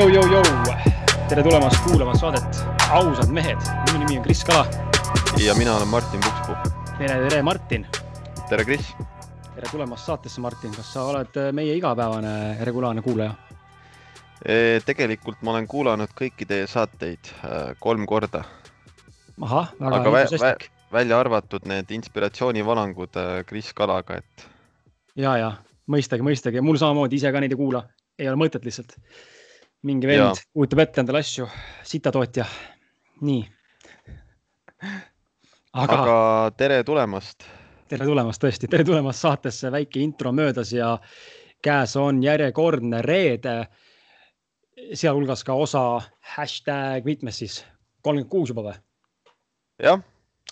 Jou-jou-jou-jou, tere tulemast kuulama saadet Ausad mehed. minu nimi on Kris Kala. ja mina olen Martin Pukspuu. tere, tere, Martin. tere, Kris. tere tulemast saatesse, Martin. kas sa oled äh, meie igapäevane regulaarne kuulaja? E, tegelikult ma olen kuulanud kõiki teie saateid äh, kolm korda. ahah, väga aga vä vä välja arvatud need inspiratsioonivalangud äh, Kris Kalaga, et. ja, ja mõistagi, mõistagi, mul samamoodi ise ka neid ei kuula, ei ole mõtet lihtsalt. Mingi vend kujutab ette endale asju, sitatootja, nii. aga, aga tere tulemast. tere tulemast tõesti, tere tulemast saatesse, väike intro möödas ja käes on järjekordne reede. sealhulgas ka osa hashtag mitmes siis, kolmkümmend kuus juba või? jah,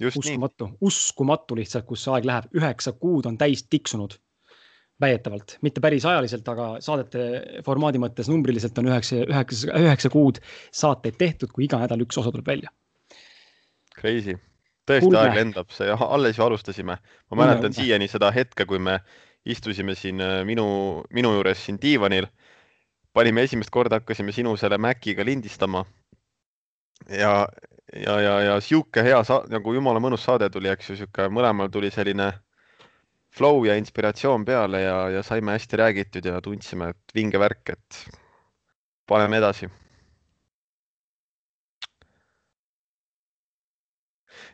just uskumatu, nii. uskumatu lihtsalt, kus see aeg läheb, üheksa kuud on täis tiksunud väidetavalt, mitte päris ajaliselt, aga saadete formaadi mõttes numbriliselt on üheksa, üheksa, üheksa kuud saateid tehtud, kui iga nädal üks osa tuleb välja. Crazy, tõesti Kulme. aeg lendab, see alles ju alustasime. ma mäletan siiani seda hetke, kui me istusime siin äh, minu, minu juures siin diivanil. panime esimest korda, hakkasime sinu selle Maciga lindistama. ja, ja, ja, ja sihuke hea nagu jumala mõnus saade tuli, eks ju, sihuke mõlemal tuli selline flow ja inspiratsioon peale ja, ja saime hästi räägitud ja tundsime, et vinge värk, et paneme edasi.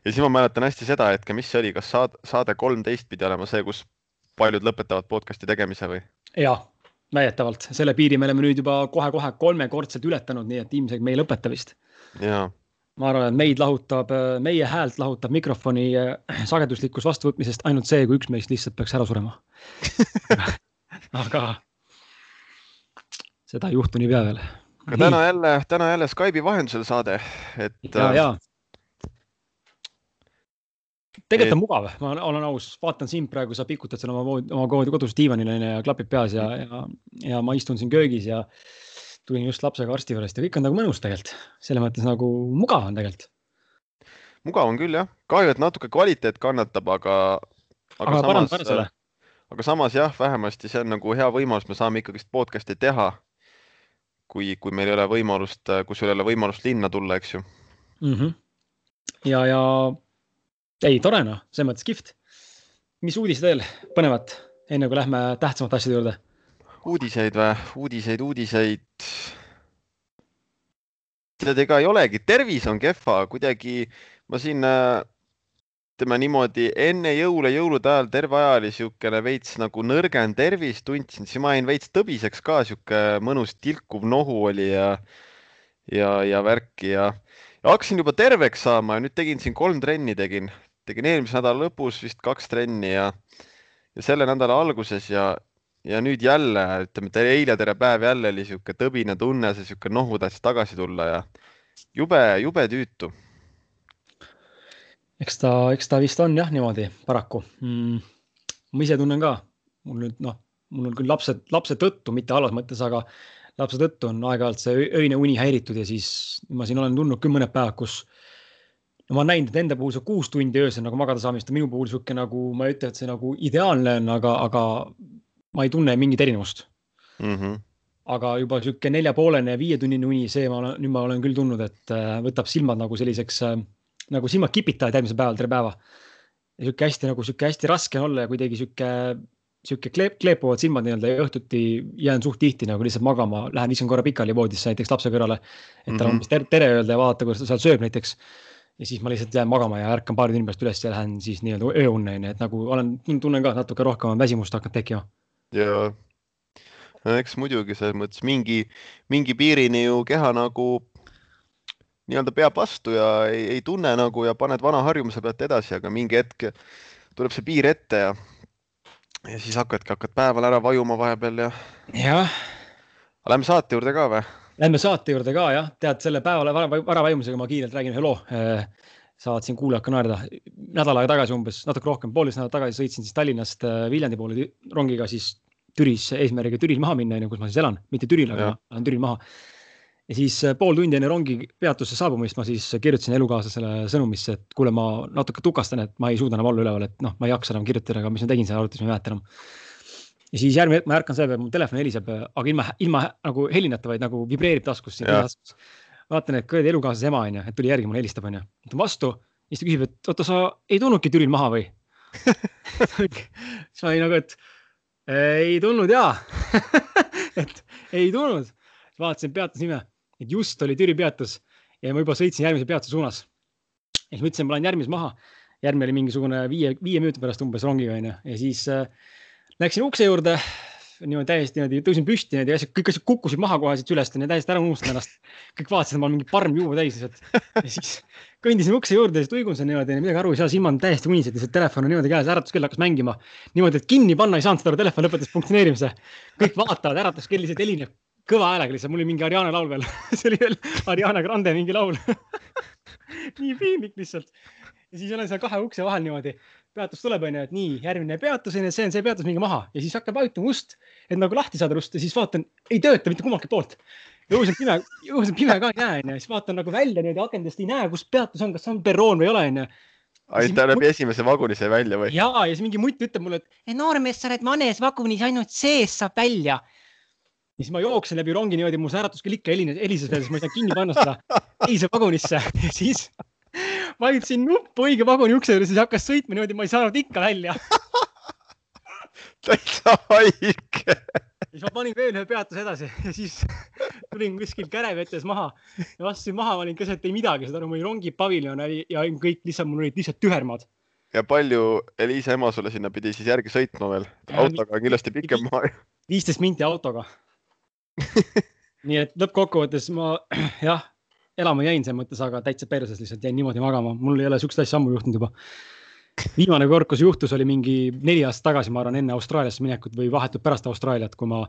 ja siis ma mäletan hästi seda hetke, mis see oli, kas saade, saade kolmteist pidi olema see, kus paljud lõpetavad podcast'i tegemise või? ja, väidetavalt selle piiri me oleme nüüd juba kohe-kohe kolmekordselt ületanud, nii et ilmselt me ei lõpeta vist. jaa ma arvan, et meid lahutab, meie häält lahutab mikrofoni äh, sageduslikust vastuvõtmisest ainult see, kui üks meist lihtsalt peaks ära surema aga seda ei juhtu niipea veel. aga täna jälle, täna jälle Skype'i vahendusel saade, et. ja, ja. tegelikult et... on mugav, ma olen aus, vaatan sind praegu, sa pikutad seal oma, oma kodus diivanil onju ja klapid peas ja, ja, ja ma istun siin köögis ja tulin just lapsega arsti juurest ja kõik on nagu mõnus tegelikult, selles mõttes nagu mugav on tegelikult. mugav on küll jah, kahju, et natuke kvaliteet kannatab, aga, aga, aga samas, aga samas jah, vähemasti see on nagu hea võimalus, me saame ikkagist podcast'i teha. kui, kui meil ei ole võimalust, kui sul ei ole võimalust linna tulla, eks ju mm. -hmm. ja, ja ei, tore noh, selles mõttes kihvt. mis uudised veel põnevat, enne kui lähme tähtsamate asjade juurde uudiseid või? uudiseid, uudiseid. tead, ega ei olegi, tervis on kehva, kuidagi ma siin ütleme niimoodi enne jõule, jõulude ajal terve aja oli niisugune veits nagu nõrgem tervis, tundsin, siis ma jäin veits tõbiseks ka, sihuke mõnus tilkuv nohu oli ja, ja, ja värki ja, ja hakkasin juba terveks saama ja nüüd tegin siin kolm trenni tegin, tegin eelmise nädala lõpus vist kaks trenni ja, ja selle nädala alguses ja, ja nüüd jälle, ütleme eile tere päev jälle oli sihuke tõbine tunne, see sihuke nohu tahtis tagasi tulla ja jube, jube tüütu. eks ta, eks ta vist on jah niimoodi paraku mm,. ma ise tunnen ka, mul nüüd noh, mul on küll lapsed, lapse tõttu, mitte halvas mõttes, aga lapse tõttu on aeg-ajalt see öine uni häiritud ja siis ma siin olen tundnud küll mõned päevad, kus no ma olen näinud, et enda puhul see kuus tundi öösel nagu magada saamist on minu puhul sihuke nagu, ma ei ütle, et see nagu ideaalne on, aga, aga ma ei tunne mingit erinevust mm. -hmm. aga juba sihuke neljapoolene ja viietunnine uni, see ma olen, nüüd ma olen küll tundnud, et äh, võtab silmad nagu selliseks äh, nagu silmad kipitavad järgmisel päeval terve päeva. ja sihuke hästi nagu sihuke hästi raske on olla ja kuidagi sihuke, sihuke kleep, kleepuvad silmad nii-öelda ja õhtuti jään suht tihti nagu lihtsalt magama, lähen viskan korra pikali voodisse näiteks lapse kõrvale. et talle umbes mm -hmm. tere öelda ja vaadata, kuidas ta seal sööb näiteks ja siis ma lihtsalt jään magama ja ärkan paari tunni pärast üles ja lähen siis nii-öelda ööunne onju, et nagu olen, tunnen ka natuke rohkem väsimust hakanud tekkima ja eks muidugi selles mõttes mingi, mingi piirini ju keha nagu nii-öelda peab vastu ja ei, ei tunne nagu ja paned vana harjumuse pealt edasi, aga mingi hetk tuleb see piir ette ja, ja siis hakkadki, hakkad päeval ära vajuma vahepeal ja. jah. Lähme saate juurde ka või? Lähme saate juurde ka jah, tead selle päevale vara vajumisega ma kiirelt räägin ühe loo eh, saavad siin kuulajad ka naerda. nädal aega tagasi umbes, natuke rohkem, poolteist nädalat tagasi sõitsin siis Tallinnast eh, Viljandi poole rongiga siis Türis eesmärgiga Türil maha minna, onju, kus ma siis elan, mitte Türil, aga ma olen Türil maha. ja siis äh, pool tundi enne rongi peatusse saabumist ma siis kirjutasin elukaaslasele sõnumisse, et kuule, ma natuke tukastan, et ma ei suuda enam olla üleval, et noh, ma ei jaksa enam kirjutada, aga mis ma tegin seal arvutis, ma ei mäleta enam. ja siis järgmine hetk ma ärkan selle peale, mu telefon heliseb, aga ilma, ilma nagu helinata, vaid nagu vibreerib taskus. Vaatan, et kuradi elukaaslase ema on ju, et tuli järgi, mulle helistab on ju, võtan vastu, siis ta küsib, et oota, sa ei tulnudki Türil maha või siis ma olin nagu, et ei tulnud ja et ei tulnud. vaatasin peatusnime, et just oli Türi peatus ja ma juba sõitsin järgmise peatuse suunas. ja siis mõtlesin, ma lähen järgmise maha. järgmine oli mingisugune viie, viie minuti pärast umbes rongiga onju ja siis äh, läksin ukse juurde niimoodi täiesti niimoodi tõusin püsti niimoodi, asjad, kõik asjad kukkusid maha kohe siit ülest, täiesti ära unustasin ennast. kõik vaatasid, ma olen mingi parm juua täis lihtsalt. ja siis kõndisin ukse juurde, siis tuigusin niimoodi, midagi aru ei saa, silmad on täiesti unised, lihtsalt telefon on niimoodi käes, äratuskell hakkas mängima. niimoodi, et kinni panna ei saanud seda, telefon lõpetas funktsioneerimise. kõik vaatavad, äratuskell lihtsalt helineb kõva häälega lihtsalt, mul oli mingi Ariana laul veel see oli veel Ariana Grande mingi laul nii piinlik lihtsalt. ja siis olen seal kahe ukse vahel niimoodi peatus tuleb, onju, et nii, järgmine peatus, onju, see on see peatus, minge maha ja siis hakkab vajutama ust, et nagu lahti saada rust ja siis vaatan, ei tööta mitte kummaltki poolt. õues on pime, õues on pime ka ei näe, onju, siis vaatan nagu välja niimoodi akendest ei näe, kus peatus on, kas on perroon või ei ole, onju. ainult läbi esimese vaguni sai välja või? ja, ja siis mingi mutt ütleb mulle, et noormees, sa oled vanes vagunis, ainult sees saab välja. ja siis ma jooksen läbi rongi niimoodi, mu säratus küll ikka helises, helises veel, siis ma ei saa kinni panna seda teise vagunisse siis vajutasin nuppu õige vaguni ukse juures, siis hakkas sõitma niimoodi, ma ei saanud ikka välja täitsa haige. siis ma panin veel ühe peatuse edasi ja siis tulin kuskil kärevetes maha ja astusin maha, ma olin keset ei midagi, saad aru, mul oli rongipaviljon ja kõik lihtsalt, mul olid lihtsalt tühermad. ja palju Eliisa ema sulle sinna pidi siis järgi sõitma veel? autoga on kindlasti pikem maa. viisteist minti autoga nii et lõppkokkuvõttes ma jah, elama jäin selles mõttes, aga täitsa perses lihtsalt jäin niimoodi magama, mul ei ole siukest asja ammu juhtunud juba. viimane kord, kus juhtus, oli mingi neli aastat tagasi, ma arvan, enne Austraaliasse minekut või vahetult pärast Austraaliat, kui ma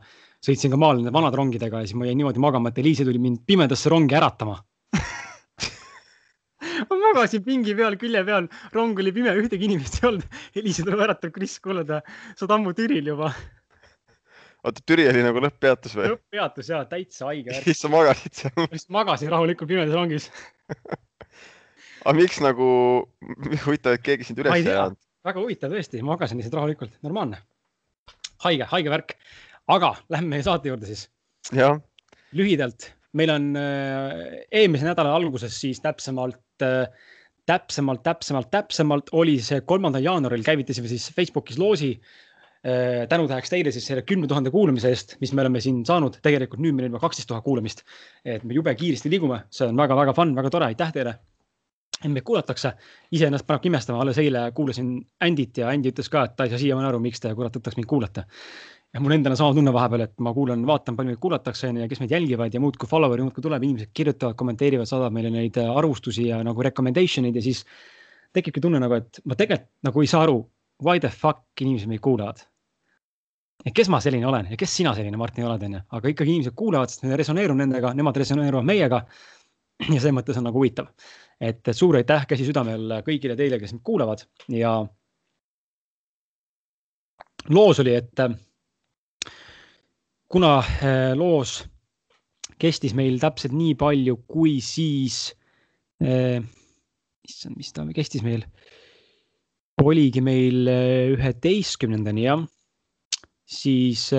sõitsin ka maal nende vanade rongidega ja siis ma jäin niimoodi magama, et Eliise tuli mind pimedasse rongi äratama ma magasin pingi peal, külje peal, rong oli pime, ühtegi inimest ei olnud. Eliise tuleb äratab, Kris, kuule, sa oled ammu Türil juba oota, Türi oli nagu lõpppeatus või? lõpppeatus ja täitsa haige. siis sa magasid seal? lihtsalt magasin rahulikult pimedas rongis aga miks nagu, huvitav, et keegi sind üles ei ajanud? väga huvitav tõesti, magasin lihtsalt rahulikult, normaalne. haige, haige värk. aga lähme meie saate juurde siis. lühidalt, meil on äh, eelmise nädala alguses siis täpsemalt äh, täpsemalt, täpsemalt, täpsemalt oli see kolmandal jaanuaril käivitasime siis Facebookis loosi tänutäheks teile siis selle kümne tuhande kuulamise eest, mis me oleme siin saanud. tegelikult nüüd meil on juba kaksteist tuhat kuulamist. et me jube kiiresti liigume, see on väga-väga fun, väga tore, aitäh teile. et meid kuulatakse, iseennast panebki imestama, alles eile kuulasin Andit ja Andi ütles ka, et ta ei saa siiamaani aru, miks te kurat võtaks mind kuulata. ja mul endal on sama tunne vahepeal, et ma kuulan, vaatan, palju meid kuulatakse ja kes meid jälgivad ja muudkui follower'i muudkui tuleb, inimesed kirjutavad, kommenteerivad, saadavad meile neid arvustusi ja nagu recommendation eid ja siis tekibki tunne nagu, et ma tegelikult nagu ei saa aru, why the fuck inimesed meid kuulavad et kes ma selline olen? Ja kes sina selline, Martin, oled, onju, aga ikkagi inimesed kuulavad, sest me resoneerume nendega, nemad resoneeruvad meiega. ja selles mõttes on nagu huvitav, et suur aitäh, käsi südamel kõigile teile, kes mind kuulavad. Ja. loos oli, et kuna eh, loos kestis meil täpselt nii palju, kui siis eh,, issand, mis ta kestis meil, oligi meil eh, üheteistkümnendani jah siis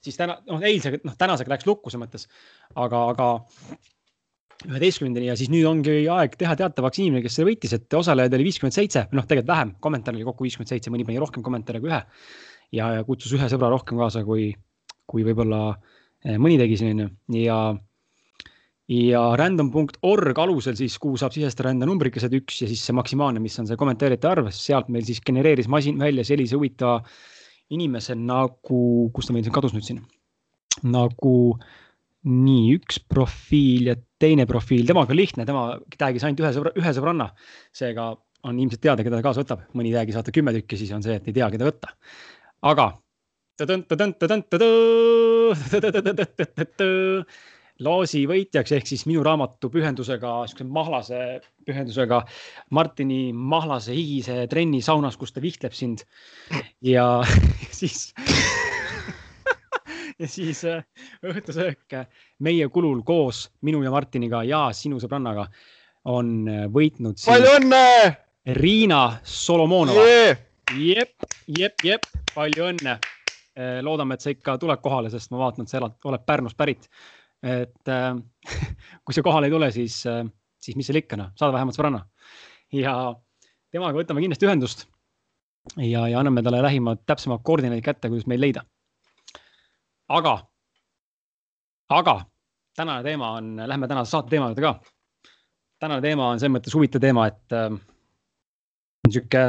siis täna, noh eilsega, noh tänasega läks lukku selles mõttes, aga, aga üheteistkümnendani ja siis nüüd ongi aeg teha teatavaks inimene, kes võitis, et osalejaid oli viiskümmend seitse, noh tegelikult vähem, kommentaare oli kokku viiskümmend seitse, mõni pani rohkem kommentaare kui ühe. ja, ja kutsus ühe sõbra rohkem kaasa, kui, kui võib-olla mõni tegi siin onju ja ja random.org alusel siis, kuhu saab sisestada enda numbrikesed üks ja siis see maksimaalne, mis on see kommenteerijate arv, sealt meil siis genereeris masin välja sellise huvitava inimese nagu, kus ta meil siin kadus nüüd siin, nagu nii üks profiil ja teine profiil, temaga lihtne, tema tag'is ainult ühe sõbra, ühe sõbranna. seega on ilmselt teada, keda ta kaasa võtab, mõni tag'i saata kümme tükki, siis on see, et ei tea, keda võtta. aga Loosi võitjaks ehk siis minu raamatu pühendusega, siukse mahlase pühendusega Martini mahlase higise trenni saunas, kus ta vihtleb sind. ja siis ja siis äh, õhtusöök meie kulul koos minu ja Martiniga ja sinu sõbrannaga on äh, võitnud. palju õnne! Riina Solomonova yeah!. jep, jep, jep, palju õnne. loodame, et sa ikka tuled kohale, sest ma vaatan, et sa elad, oled Pärnust pärit. Et äh, kui sa kohale ei tule, siis äh,, siis mis seal ikka noh, saada vähemalt sõbranna. ja temaga võtame kindlasti ühendust ja, ja anname talle lähimad täpsemad koordinaadid kätte, kuidas meid leida. aga, aga tänane teema on, lähme tänase saate teema juurde ka. tänane teema on selles mõttes huvitav teema, et äh, sihuke,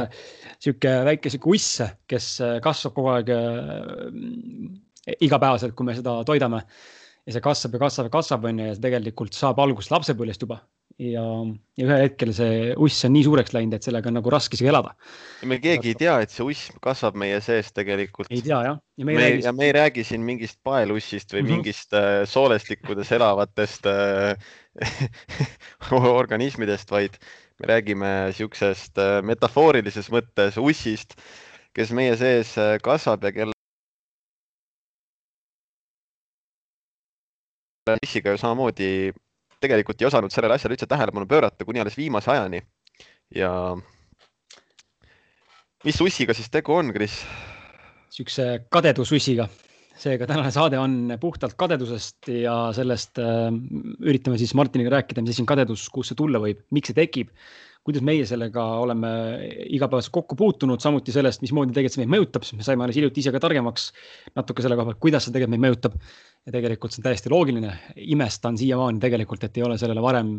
sihuke väike sihuke uss, kes äh, kasvab kogu aeg äh, igapäevaselt, kui me seda toidame. Ja see kasvab ja kasvab ja kasvab, on ju, ja see tegelikult saab algust lapsepõlvest juba ja, ja ühel hetkel see uss on nii suureks läinud, et sellega on nagu raske isegi elada. me keegi ei tea, et see uss kasvab meie sees tegelikult. ei tea jah. ja me ei, me, räägi... ja me ei räägi siin mingist paelussist või mm -hmm. mingist äh, soolestikkudes elavatest äh, organismidest, vaid me räägime siuksest äh, metafoorilises mõttes ussist, kes meie sees äh, kasvab ja kelle ussiga ju samamoodi tegelikult ei osanud sellele asjale üldse tähelepanu pöörata kuni alles viimase ajani. ja mis ussiga siis tegu on, Kris? Siukse kadedusussiga. seega tänane saade on puhtalt kadedusest ja sellest äh, üritame siis Martiniga rääkida, mis asi on kadedus, kust see tulla võib, miks see tekib, kuidas meie sellega oleme igapäevaselt kokku puutunud, samuti sellest, mismoodi tegelikult see meid mõjutab, sest me saime alles hiljuti ise ka targemaks natuke selle koha pealt, kuidas see tegelikult meid mõjutab ja tegelikult see on täiesti loogiline, imestan siiamaani tegelikult, et ei ole sellele varem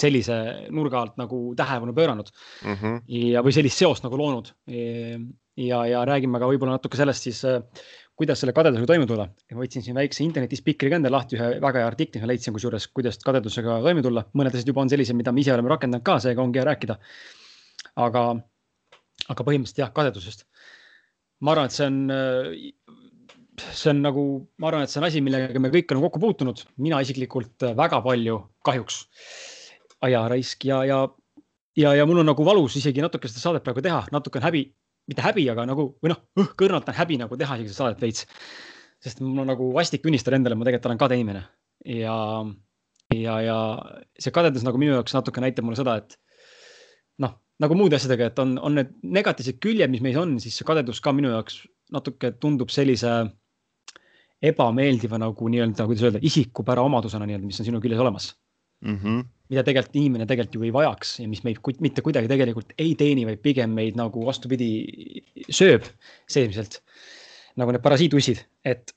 sellise nurga alt nagu tähelepanu pööranud mm -hmm. ja, või sellist seost nagu loonud. ja, ja räägime ka võib-olla natuke sellest siis, kuidas selle kadedusega toime tulla. võtsin siin väikse internetispikri ka endale lahti, ühe väga hea artikli leidsin kusjuures, kuidas kadedusega toime tulla. mõned asjad juba on sellised, mida me ise oleme rakendanud ka, seega ongi hea rääkida. aga, aga põhimõtteliselt jah, kadedusest. ma arvan, et see on see on nagu, ma arvan, et see on asi, millega me kõik oleme kokku puutunud, mina isiklikult väga palju kahjuks. ajaraisk ja, ja, ja, ja mul on nagu valus isegi natuke seda saadet praegu teha, natuke on häbi, mitte häbi, aga nagu või noh, kõrnalt on häbi nagu teha seda saadet veits. sest on nagu vastik tunnistada endale, ma tegelikult olen kade inimene ja, ja, ja see kadedus nagu minu jaoks natuke näitab mulle seda, et noh, nagu muude asjadega, et on, on need negatiivsed küljed, mis meis on, siis see kadedus ka minu jaoks natuke tundub sellise ebameeldiva nagu nii-öelda, kuidas öelda, isikupära omadusena nii-öelda, mis on sinu küljes olemas mm. -hmm. mida tegelikult inimene tegelikult ju ei vajaks ja mis meid mitte kuidagi tegelikult ei teeni, vaid pigem meid nagu vastupidi sööb seesmiselt. nagu need parasiitussid, et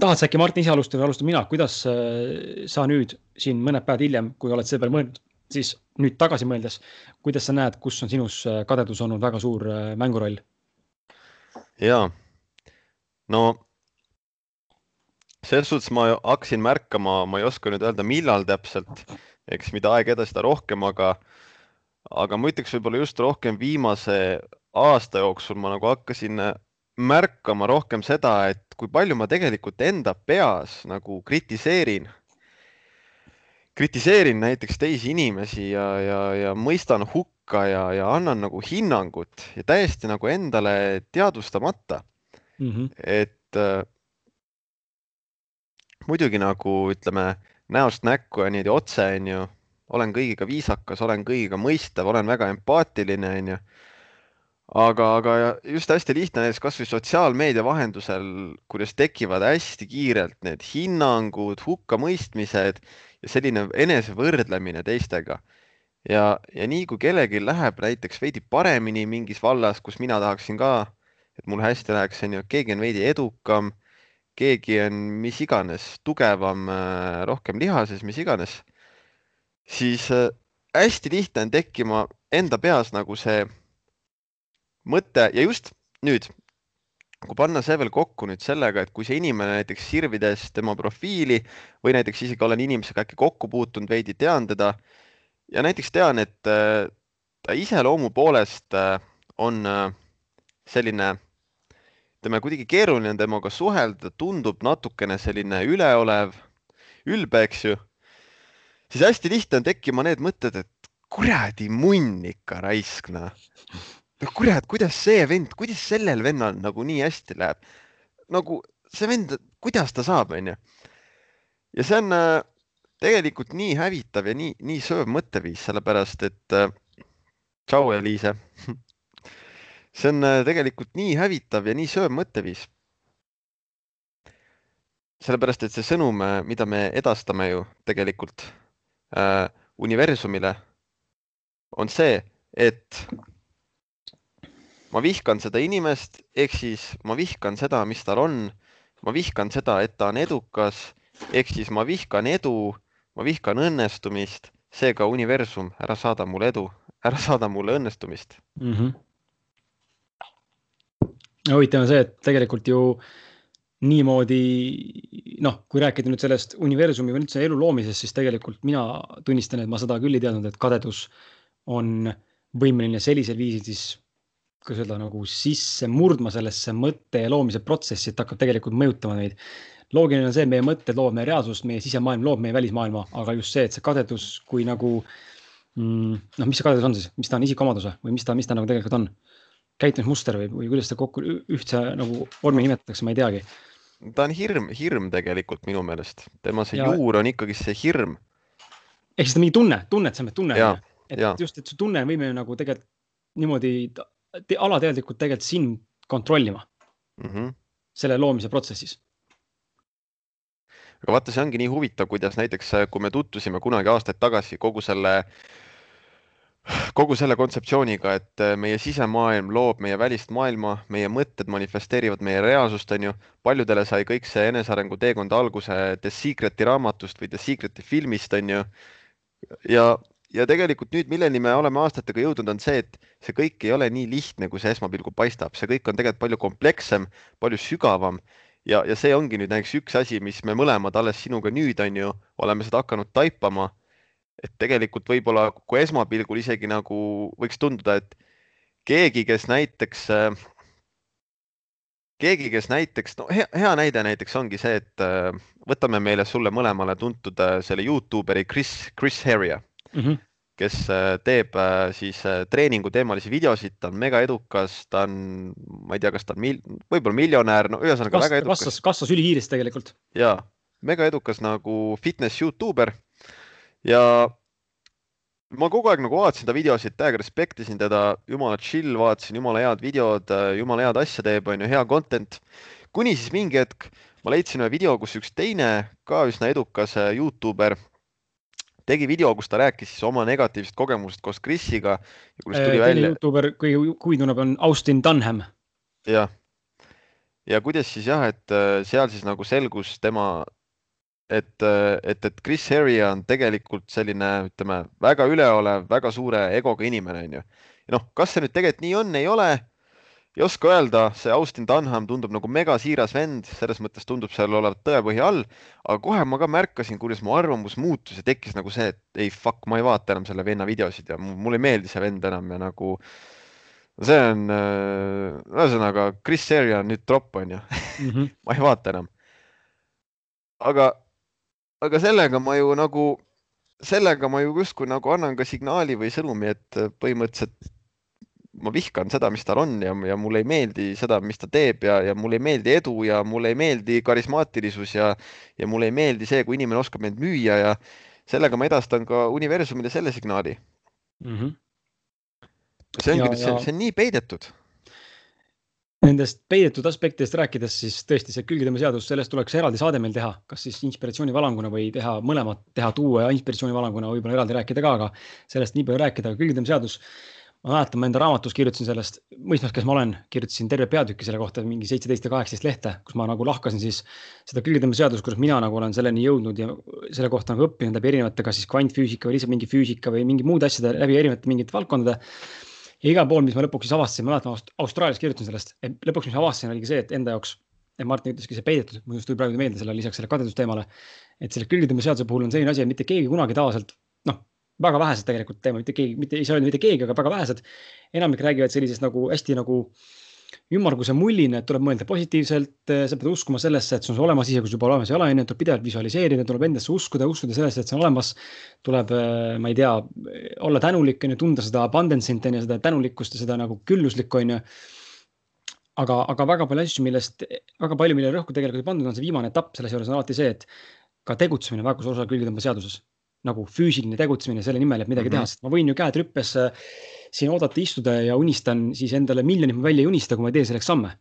tahad sa äkki Martin ise alustada või alustan mina, kuidas äh, sa nüüd siin mõned päevad hiljem, kui oled selle peale mõelnud, siis nüüd tagasi mõeldes, kuidas sa näed, kus on sinus äh, kadedus olnud väga suur äh, mänguroll? ja no selles suhtes ma hakkasin märkama, ma ei oska nüüd öelda, millal täpselt, eks mida aeg edasi, seda rohkem, aga, aga ma ütleks võib-olla just rohkem viimase aasta jooksul ma nagu hakkasin märkama rohkem seda, et kui palju ma tegelikult enda peas nagu kritiseerin, kritiseerin näiteks teisi inimesi ja, ja, ja mõistan hukka ja, ja annan nagu hinnangut ja täiesti nagu endale teadvustamata mm. -hmm. et muidugi nagu ütleme näost näkku ja niimoodi otse, onju, olen kõigiga viisakas, olen kõigiga mõistev, olen väga empaatiline, onju. aga, aga just hästi lihtne näiteks kasvõi sotsiaalmeedia vahendusel, kuidas tekivad hästi kiirelt need hinnangud, hukkamõistmised ja selline enesevõrdlemine teistega. ja, ja nii kui kellelgi läheb näiteks veidi paremini mingis vallas, kus mina tahaksin ka, et mul hästi läheks, onju, keegi on veidi edukam keegi on mis iganes tugevam, äh, rohkem lihases, mis iganes, siis äh, hästi lihtne on tekkima enda peas nagu see mõte ja just nüüd, kui panna see veel kokku nüüd sellega, et kui see inimene näiteks sirvides tema profiili või näiteks isegi olen inimesega äkki kokku puutunud, veidi tean teda ja näiteks tean, et äh, ta iseloomu poolest on selline ütleme, kuidagi keeruline on temaga suhelda, tundub natukene selline üleolev, ülbe, eks ju. siis hästi lihtne on tekkima need mõtted, et kuradi munn ikka raisk, noh. no kurat, kuidas see vend, kuidas sellel vennal nagu nii hästi läheb? nagu see vend, kuidas ta saab, onju. ja see on äh, tegelikult nii hävitav ja nii, nii sööv mõtteviis, sellepärast et äh, tšau, Eliise. see on äh, tegelikult nii hävitav ja nii sööv mõtteviis. sellepärast, et see sõnum, äh, mida me edastame ju tegelikult äh, universumile, on see, et ma vihkan seda inimest, ehk siis ma vihkan seda, mis tal on. ma vihkan seda, et ta on edukas, ehk siis ma vihkan edu, ma vihkan õnnestumist, seega universum, ära saada mulle edu, ära saada mulle õnnestumist mm. -hmm. Huvitav on see, et tegelikult ju niimoodi noh, kui rääkida nüüd sellest universumi või üldse elu loomisest, siis tegelikult mina tunnistan, et ma seda küll ei teadnud, et kadedus on võimeline sellisel viisil siis kuidas öelda nagu sisse murdma sellesse mõtte ja loomise protsessi, et hakkab tegelikult mõjutama meid. loogiline on see, et meie mõtted loovad meie reaalsust, meie sisemaailm loob meie välismaailma, aga just see, et see kadedus kui nagu mm, noh, mis see kadedus on siis, mis ta on, isikuomadus või mis ta, mis ta nagu tegelikult on? Käitumismuster või, või kuidas seda kokku ühtse nagu vormi nimetatakse, ma ei teagi. ta on hirm, hirm tegelikult minu meelest, tema see ja... juur on ikkagi see hirm. ehk siis ta mingi tunne, tunne, et see on tunne. et ja. just, et see tunne on võimeline nagu tegelikult niimoodi alateadlikult tegelikult sind kontrollima mm -hmm. selle loomise protsessis aga vaata, see ongi nii huvitav, kuidas näiteks, kui me tutvusime kunagi aastaid tagasi kogu selle kogu selle kontseptsiooniga, et äh, meie sisemaailm loob meie välist maailma, meie mõtted manifesteerivad meie reaalsust, on ju. paljudele sai kõik see enesearengu teekond alguse The Secreti raamatust või The Secreti filmist, on ju. ja, ja tegelikult nüüd, milleni me oleme aastatega jõudnud, on see, et see kõik ei ole nii lihtne, kui see esmapilgul paistab, see kõik on tegelikult palju komplekssem, palju sügavam ja, ja see ongi nüüd näiteks üks asi, mis me mõlemad alles sinuga nüüd on ju, oleme seda hakanud taipama et tegelikult võib-olla, kui esmapilgul isegi nagu võiks tunduda, et keegi, kes näiteks, keegi, kes näiteks, no hea, hea näide näiteks ongi see, et võtame meile sulle mõlemale tuntud selle Youtuberi Chris, Chris Heria mm, -hmm. kes teeb siis treeninguteemalisi videosid, ta on mega edukas, ta on, ma ei tea, kas ta on mil, võib-olla miljonär, no ühesõnaga väga edukas. kasvas, kasvas ülikiiresti tegelikult. ja mega edukas nagu fitness Youtuber ja ma kogu aeg nagu vaatasin ta videosid, täiega respektisin teda, jumala chill, vaatasin jumala head videod, jumala head asja teeb, on ju, hea content. kuni siis mingi hetk ma leidsin ühe video, kus üks teine ka üsna edukas äh, Youtuber tegi video, kus ta rääkis siis oma negatiivsest kogemusest koos Krisiga. Äh, teine välja... Youtuber, kõige tunneb, on Austin Dunham. jah, ja kuidas siis jah, et äh, seal siis nagu selgus tema et, et, et Chris Heria on tegelikult selline, ütleme väga üleolev, väga suure egoga inimene, onju. ja noh, kas see nüüd tegelikult nii on, ei ole, ei oska öelda, see Austin Dunham tundub nagu megasiiras vend, selles mõttes tundub seal olevat tõepõhja all, aga kohe ma ka märkasin, kuidas mu arvamus muutus ja tekkis nagu see, et ei fuck, ma ei vaata enam selle venna videosid ja mulle ei meeldi see vend enam ja nagu see on, ühesõnaga Chris Heria on nüüd tropp, onju. -hmm. ma ei vaata enam. aga aga sellega ma ju nagu, sellega ma ju justkui nagu annan ka signaali või sõnumi, et põhimõtteliselt ma vihkan seda, mis tal on ja, ja mulle ei meeldi seda, mis ta teeb ja, ja mulle ei meeldi edu ja mulle ei meeldi karismaatilisus ja, ja mulle ei meeldi see, kui inimene oskab mind müüa ja sellega ma edastan ka universumile selle signaali mm. -hmm. see ongi nüüd, see, see on nii peidetud Nendest peidetud aspektidest rääkides, siis tõesti see külgetõmbeseadus, sellest tuleks eraldi saade meil teha, kas siis inspiratsioonivalanguna või teha mõlemat, teha tuua ja inspiratsioonivalanguna võib-olla eraldi rääkida ka, aga sellest nii palju rääkida, aga külgetõmbeseadus. ma mäletan, ma enda raamatus kirjutasin sellest, mõistmas, kes ma olen, kirjutasin terve peatüki selle kohta, mingi seitseteist ja kaheksateist lehte, kus ma nagu lahkasin siis seda külgetõmbeseadust, kuidas mina nagu olen selleni jõudnud ja selle kohta nagu õppinud läbi erinevate, kas siis kvantfüüsika või lihtsalt mingi füüsika või mingi muude asjade läbi erinevate mingite valdkondade ja igal pool, mis ma lõpuks siis avastasin, ma mäletan Aust, Austraalias kirjutasin sellest, et lõpuks, mis ma avastasin, oligi see, et enda jaoks, et Martin ütleski see peidetud, mul just tuli praegu meelde selle lisaks selle kadedusteemale. et selle külgetõmbeseaduse puhul on selline asi, et mitte keegi kunagi tavaliselt, noh, väga vähesed tegelikult teeme, mitte keegi, mitte ei saa öelda mitte keegi, aga väga vähesed. enamik räägivad sellisest nagu hästi nagu ümmarguse mullina, et tuleb mõelda positiivselt, sa pead uskuma sellesse, et see on olemas, isegi kui sul juba olemas ei ole, on ju, tuleb pidevalt visualiseerida, tuleb endasse uskuda, uskuda sellesse, et see on olemas. tuleb, ma ei tea, olla tänulik, on ju, tunda seda abundance'it, on ju, seda tänulikkust ja seda nagu külluslikku, on ju. aga, aga väga palju asju, millest, väga palju, millele rõhku tegelikult ei pandud, on see viimane etapp, selles juures on alati see, et ka tegutsemine on väga suur osa külgetõmbeseaduses. nagu füüsiline tegutsemine selle nimel, et midagi mm -hmm. teha, sest ma võin ju käed rüppes siin oodata, istuda ja unistan siis endale miljonit välja ei unista, kui ma ei tee selleks samme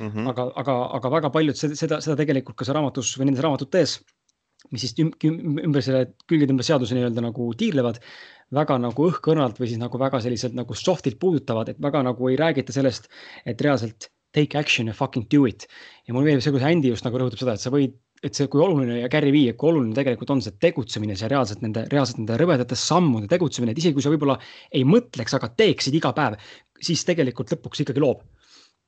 mm. -hmm. aga, aga, aga väga paljud seda, seda, tegelikult ka seal raamatus või nendes raamatutes, mis siis ümber selle külgede ümber seaduse nii-öelda nagu tiirlevad väga nagu õhkõrnalt või siis nagu väga selliselt nagu soft'ilt puudutavad, et väga nagu ei räägita sellest, et reaalselt take action ja fucking do it. ja mulle meeldib see, kuidas Andy just nagu rõhutab seda, et sa võid, et see, kui oluline ja Gary Vee, kui oluline tegelikult on see tegutsemine, see reaalselt nende, reaalselt nende rõvedate sammude tegutsemine, et isegi kui sa võib-olla ei mõtleks, aga teeksid iga päev, siis tegelikult lõpuks ikkagi loob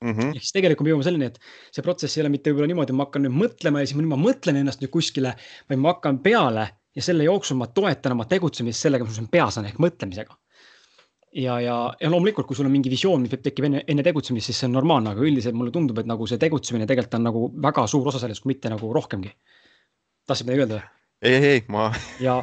Mm -hmm. ehk siis tegelikult me jõuame selleni, et see protsess ei ole mitte võib-olla niimoodi, ma hakkan nüüd mõtlema ja siis ma mõtlen ennast nüüd kuskile, vaid ma hakkan peale ja selle jooksul ma toetan oma tegutsemist sellega, mis mul peas on ehk mõtlemisega. Ja, ja, ja loomulikult, kui sul on mingi visioon, mis tekib enne, enne tegutsemist, siis see on normaalne, aga üldiselt mulle tundub, et nagu see tegutsemine tegelikult on nagu väga suur osa sellest, kui mitte nagu rohkemgi. tahtsid midagi öelda? ei, ei, ei, ma. ja,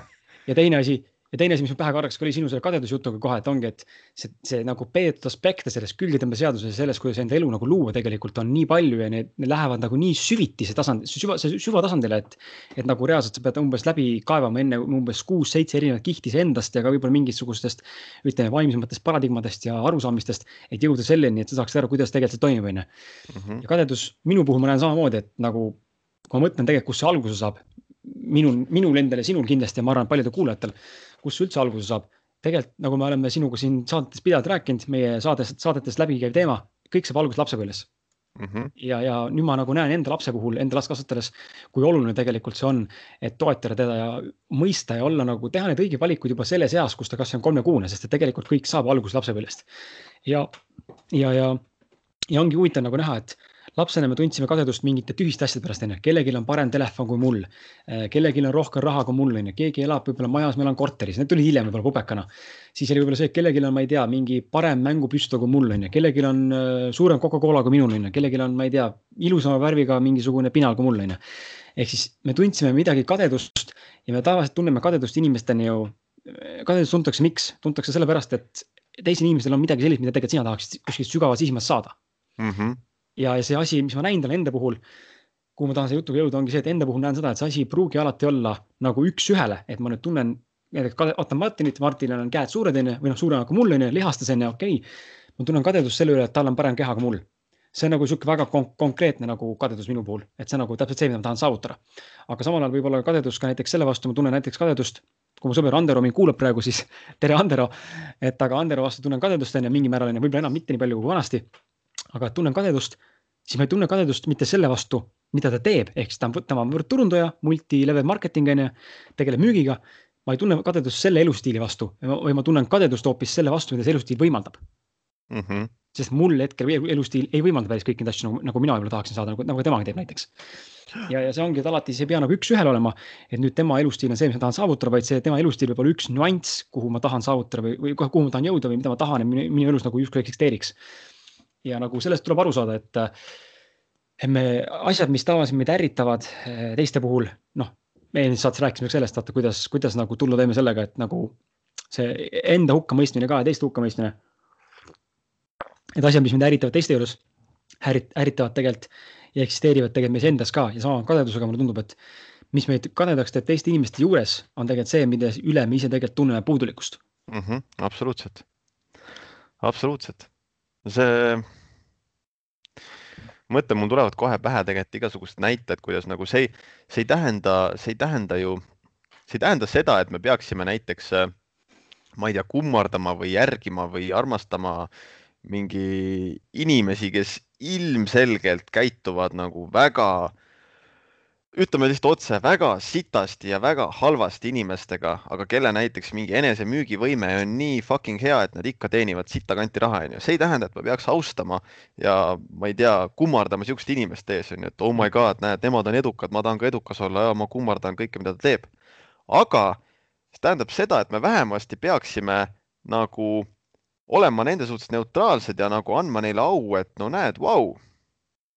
ja teine asi ja teine asi, mis mul pähe korraks oli sinu selle kadedusjutuga kohe, et ongi, et see, see nagu peetud aspekte selles külgetõmbeseaduses ja selles, kuidas enda elu nagu luua tegelikult on nii palju ja need, need lähevad nagu nii süviti see tasand, süva, süvatasandile, et. et nagu reaalselt sa pead umbes läbi kaevama enne umbes kuus-seitse erinevat kihti iseendast ja ka võib-olla mingisugustest. ütleme vaimsematest paradigmadest ja arusaamistest, et jõuda selleni, et sa saaksid aru, kuidas tegelikult see toimib, on ju. Mhm. ja kadedus minu puhul ma näen samamoodi, et nagu kui ma mõtlen tegelikult, kust see alguse saab, minul, minul endal ja sinul kindlasti ja ma arvan, paljudel kuulajatel, kus see üldse alguse saab. tegelikult nagu me oleme sinuga siin saadetes pidevalt rääkinud, meie saades, saadetest läbi käiv teema, kõik saab alguse lapsepõlves mm. -hmm. ja, ja nüüd ma nagu näen enda lapse puhul, enda last kasvatades, kui oluline tegelikult see on, et toetada teda ja mõista ja olla nagu, teha neid õigeid valikuid juba selles eas, kus ta kasvõi on kolmekuune, sest et tegelikult kõik saab alguse lapsepõlvest. ja, ja, ja, ja ongi huvitav nagu näha, et lapsena me tundsime kadedust mingite tühiste asjade pärast, onju. kellelgi on parem telefon kui mul. Äh, kellelgi on rohkem raha kui mul, onju. keegi elab võib-olla majas, ma elan korteris, need tuli hiljem võib-olla pubekana. siis oli võib-olla see, et kellelgi on, ma ei tea, mingi parem mängupüstol kui mul, onju. kellelgi on äh, suurem Coca-Cola kui minul, onju. kellelgi on, ma ei tea, ilusama värviga mingisugune pinal kui mul, onju. ehk siis me tundsime midagi kadedust ja me tavaliselt tunneme kadedust inimesteni ju. kadedust tuntakse, miks? tuntakse sellepärast, et teisel inimesel on midagi sellist, mida tegelikult sina tahaksid kuskilt sügavas sihmas saada mm. -hmm ja, ja see asi, mis ma näin talle enda puhul, kuhu ma tahan selle jutuga jõuda, ongi see, et enda puhul näen seda, et see asi ei pruugi alati olla nagu üks-ühele, et ma nüüd tunnen näiteks vaatan Martinit, Martinil on käed suured onju, või noh, suuremad kui mul onju, lihastes onju, okei okay.. ma tunnen kadedust selle üle, et tal on parem keha kui mul. see on nagu sihuke väga kon konkreetne nagu kadedus minu puhul, et see on nagu täpselt see, mida ma tahan saavutada. aga samal ajal võib olla kadedus ka näiteks selle vastu, ma tunnen näiteks kadedust, kui mu sõber Andero mind kuulab praegu, siis tere, Andero. et aga Andero vastu tunnen kadedust onju mingil määral onju, võib-olla enam mitte nii palju kui vanasti aga tunnen kadedust, siis ma ei tunne kadedust mitte selle vastu, mida ta teeb, ehk siis ta on, tema on võrdturundaja, multi-level marketing on ju, tegeleb müügiga. ma ei tunne kadedust selle elustiili vastu või ma tunnen kadedust hoopis selle vastu, mida see elustiil võimaldab mm. -hmm. sest mul hetkel elustiil ei võimalda päris kõiki neid asju nagu, nagu mina võib-olla tahaksin saada, nagu, nagu temagi teeb näiteks. ja, ja see ongi, et alati see ei pea nagu üks-ühele olema, et nüüd tema elustiil on see, mis ma tahan saavutada, vaid see tema elustiil võib olla üks nüanss, kuhu ma tahan saavutada või, või kuhu ma tahan jõuda või mida ma tahan, et minu, minu elus nagu justkui eksisteeriks ja nagu sellest tuleb aru saada, et, me asjad, mis tavaliselt meid ärritavad eh, teiste puhul, noh, me eelmises saates rääkisime sellest, vaata, kuidas, kuidas nagu tulla toime sellega, et nagu see enda hukkamõistmine ka ja teiste hukkamõistmine. Need asjad, mis meid ärritavad teiste juures, ärrit-, ärritavad tegelikult ja eksisteerivad tegelikult meis endas ka ja sama kadedusega mulle tundub, et mis meid kadedaks teeb teiste inimeste juures, on tegelikult see, mille üle me ise tegelikult tunneme puudulikkust mm. -hmm, absoluutselt, absoluutselt see, mõtlen, mul tulevad kohe pähe tegelikult igasugused näited, kuidas nagu see, see ei tähenda, see ei tähenda ju, see ei tähenda seda, et me peaksime näiteks, ma ei tea, kummardama või järgima või armastama mingi inimesi, kes ilmselgelt käituvad nagu väga ütleme lihtsalt otse, väga sitasti ja väga halvasti inimestega, aga kelle näiteks mingi enesemüügivõime on nii fucking hea, et nad ikka teenivad sitta kanti raha, onju. see ei tähenda, et ma peaks austama ja ma ei tea, kummardama siukeste inimeste ees, onju, et oh my god, näed, nemad on edukad, ma tahan ka edukas olla ja ma kummardan kõike, mida ta teeb. aga see tähendab seda, et me vähemasti peaksime nagu olema nende suhtes neutraalsed ja nagu andma neile au, et no näed, vau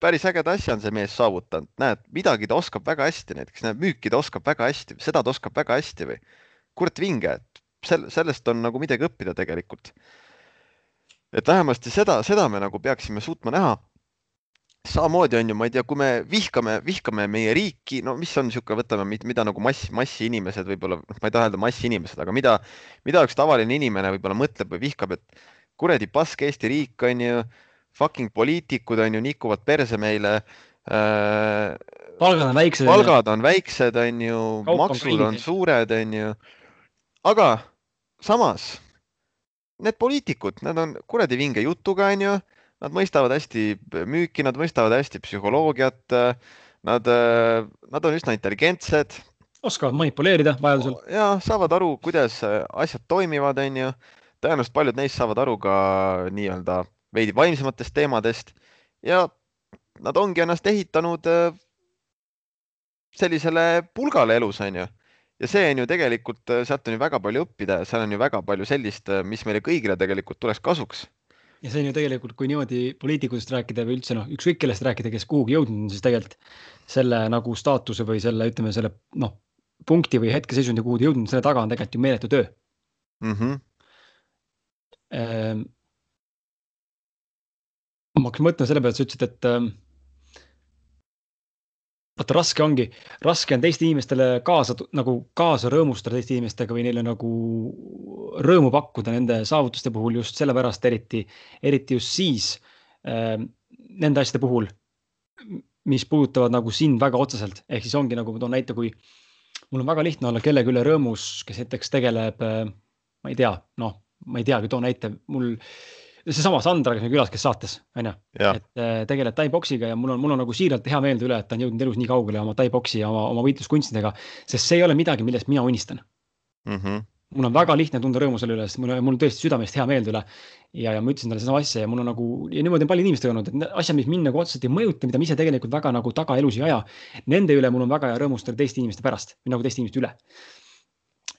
päris ägeda asja on see mees saavutanud, näed, midagi ta oskab väga hästi, näiteks näed, müüki ta oskab väga hästi, seda ta oskab väga hästi või. kurat vinge, et sel-, sellest on nagu midagi õppida tegelikult. et vähemasti seda, seda me nagu peaksime suutma näha. samamoodi on ju, ma ei tea, kui me vihkame, vihkame meie riiki, no mis on niisugune, võtame, mida nagu mass, massi inimesed võib-olla, noh, ma ei taha öelda massi inimesed, aga mida, mida üks tavaline inimene võib-olla mõtleb või vihkab, et kuradi pask Eesti riik on ju, fucking poliitikud on ju, nikuvad perse meile äh,. palgad on väiksed. palgad on väiksed, on ju, maksud on, suured, on ju. aga samas need poliitikud, nad on kuradi vinge jutuga, on ju nad mõistavad hästi müüki, nad mõistavad hästi psühholoogiat. Nad, nad on üsna intelligentsed. oskavad manipuleerida vajadusel. ja saavad aru, kuidas asjad toimivad, on ju. tõenäoliselt paljud neist saavad aru ka nii-öelda veidi vaimsematest teemadest ja nad ongi ennast ehitanud äh, sellisele pulgale elus, on ju. ja see on ju tegelikult, äh, sealt on ju väga palju õppida ja seal on ju väga palju sellist, äh, mis meile kõigile tegelikult tuleks kasuks ja see on ju tegelikult, kui niimoodi poliitikutest rääkida või üldse noh, ükskõik kellest rääkida, kes kuhugi jõudnud on, siis tegelikult selle nagu staatuse või selle, ütleme selle noh, punkti või hetkeseisundi, kuhu ta jõudnud, selle taga on tegelikult ju meeletu töö mm. -hmm. Ma hakkasin mõtlema selle peale, et sa ütlesid, et ehm, vaata raske ongi, raske on teiste inimestele kaasa nagu kaasa rõõmustada teiste inimestega või neile nagu rõõmu pakkuda nende saavutuste puhul just sellepärast eriti, eriti just siis äh, nende asjade puhul, mis puudutavad nagu sind väga otseselt, ehk siis ongi nagu ma toon näite, kui mul on väga lihtne olla kellegi üle rõõmus, kes näiteks tegeleb äh,, ma ei tea, noh, ma ei teagi, toon näite, mul äh, seesama Sandra, kes on külas, kes saates, on ju. et äh, tegeleb tai-poksiga ja mul on, mul on nagu siiralt hea meelde üle, et ta on jõudnud elus nii kaugele oma tai-poksi ja oma, oma võitluskunstidega, sest see ei ole midagi, millest mina unistan mm. -hmm. mul on väga lihtne tunda rõõmu selle üle, sest mul, mul tõesti südamest hea meelde üle. ja, ja ma ütlesin talle sedasama asja ja mul on nagu ja niimoodi on paljude inimestega olnud, et asjad, mis mind nagu otseselt ei mõjuta, mida ma ise tegelikult väga nagu taga elus ei aja. Nende üle mul on väga hea rõõmustada teiste inimeste pärast või nagu teiste inimeste üle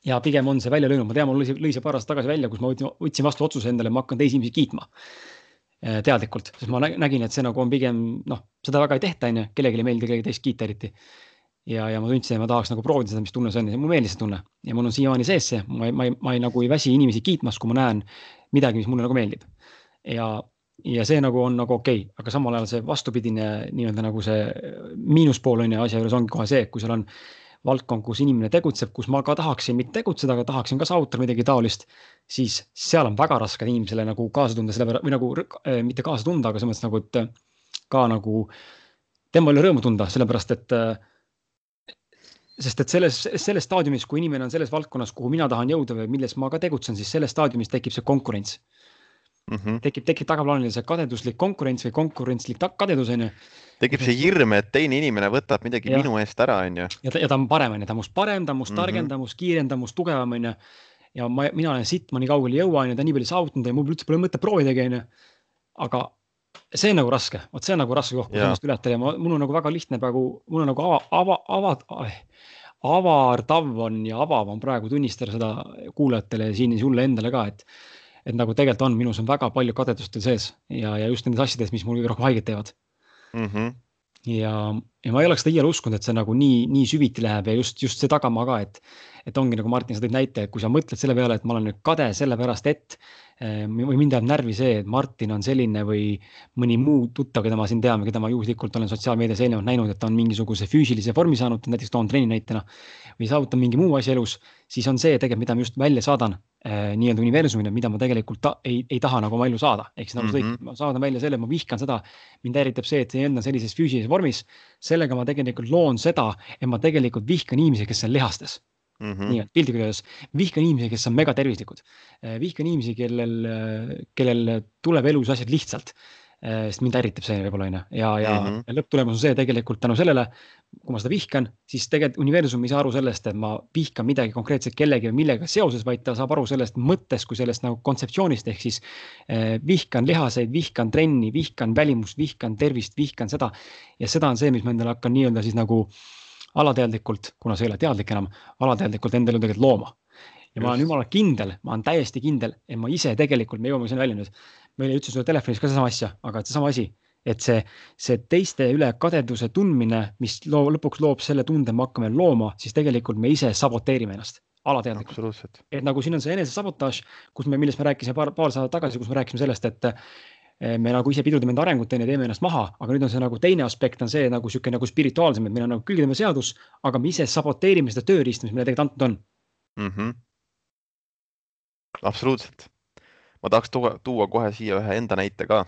ja pigem on see välja löönud, ma tean, mul lõi, lõi see paar aastat tagasi välja, kus ma võtsin, võtsin vastu otsuse endale, ma hakkan teisi inimesi kiitma eh, teadlikult, sest ma nägin, et see nagu on pigem noh, seda väga ei tehta, on ju, kellelegi ei meeldi kellegi teist kiita eriti. ja, ja ma tundsin, et ma tahaks nagu proovida seda, mis tunne see on ja mulle meeldis see tunne ja mul on siiamaani sees see, ma ei, ma ei, ma ei nagu ei väsi inimesi kiitmas, kui ma näen midagi, mis mulle nagu meeldib. ja, ja see nagu on nagu okei okay., aga samal ajal see vastupidine nii-öelda nagu see miinuspool on ju asja juures ongi kohe see, et kui seal on valdkond, kus inimene tegutseb, kus ma ka tahaksin mitte tegutseda, aga tahaksin ka saavutada midagi taolist, siis seal on väga raske inimesele nagu kaasa tunda, selle või nagu äh, mitte kaasa tunda, aga selles mõttes nagu, et äh, ka nagu tema üle rõõmu tunda, sellepärast et äh, sest et selles, selles staadiumis, kui inimene on selles valdkonnas, kuhu mina tahan jõuda või milles ma ka tegutsen, siis selles staadiumis tekib see konkurents mm. -hmm. tekib, tekib tagaplaanile see kadeduslik konkurents või konkurentslik kadedus on ju tekib see hirm, et teine inimene võtab midagi ja. minu eest ära, onju. ja ta, ja ta on parem, onju, ta on must parem, ta on must mm -hmm. targem, ta on must kiirem, ta on must tugevam, onju. ja ma, mina olen sitt, ma nii kaugele ei jõua, onju, ta on nii palju saavutanud ja mul üldse pole mõtet proovidagi, onju. aga see on nagu raske, vot see on nagu raske koht, kus ennast ületada ja ma, mul on nagu väga lihtne praegu, mul on nagu ava, ava, ava, avardav on ja avav on praegu tunnistada seda kuulajatele ja siin sulle endale ka, et et nagu tegelikult on, minus on väga palju kadedust sees ja, ja just nendes asjades, mis mulle rohkem haiget teevad mm. -hmm. ja, ja ma ei oleks seda iial uskunud, et see nagu nii, nii süviti läheb ja just, just see tagamaa ka, et, et ongi nagu Martin, sa tõid näite, et kui sa mõtled selle peale, et ma olen nüüd kade sellepärast, et eh, või mind ajab närvi see, et Martin on selline või mõni muu tuttav, keda ma siin tean, keda ma juhuslikult olen sotsiaalmeedias eelnevalt näinud, et ta on mingisuguse füüsilise vormi saanud, näiteks toon trenni näitena või saavutan mingi muu asja elus, siis on see tegelikult, mida ma just välja saadan äh, nii-öelda universumile, mida ma tegelikult ta, ei, ei taha nagu oma ellu saada, ehk siis nagu sa tõid, ma saadan välja selle, ma vihkan seda, mind häiritab see, et see enda sellises füüsilises vormis. Sellega ma tegelikult loon seda, et ma tegelikult vihkan inimesi, kes on lihastes Mm -hmm. nii et piltlikult öeldes vihkan inimesi, kes on megatervislikud. Vihkan inimesi, kellel, kellel tuleb elus asjad lihtsalt. Äh, sest mind ärritab see võib-olla onju ja, ja mm -hmm. lõpptulemus on see tegelikult tänu sellele, kui ma seda vihkan, siis tegelikult universum ei saa aru sellest, et ma vihkan midagi konkreetselt kellegi või millega seoses, vaid ta saab aru sellest mõttest kui sellest nagu kontseptsioonist ehk siis eh, vihkan lihaseid, vihkan trenni, vihkan välimust, vihkan tervist, vihkan seda. ja seda on see, mis ma endale hakkan nii-öelda siis nagu alateadlikult, kuna see ei ole teadlik enam, alateadlikult endale tegelikult looma ja ma olen jumala kindel, ma olen täiesti kindel, et ma ise tegelikult, me jõuame sinna välja nüüd, ma eile ütlesin sulle telefonis ka sedasama asja, aga seesama asi, et see, see teiste üle kadeduse tundmine, mis loo, lõpuks loob selle tunde, me hakkame looma, siis tegelikult me ise saboteerime ennast alateadlikult. et nagu siin on see enesesabotaaž, kus me, millest me rääkisime paar, paar saadet tagasi, kus me rääkisime sellest, et me nagu ise pidurdame enda arengut, onju, teeme ennast maha, aga nüüd on see nagu teine aspekt on see nagu sihuke nagu spirituaalsem, et meil on nagu külgedame seadus, aga me ise saboteerime seda tööriista, mis meile tegelikult antud on mm. -hmm. absoluutselt. Ma tahaks tuua, tuua kohe siia ühe enda näite ka.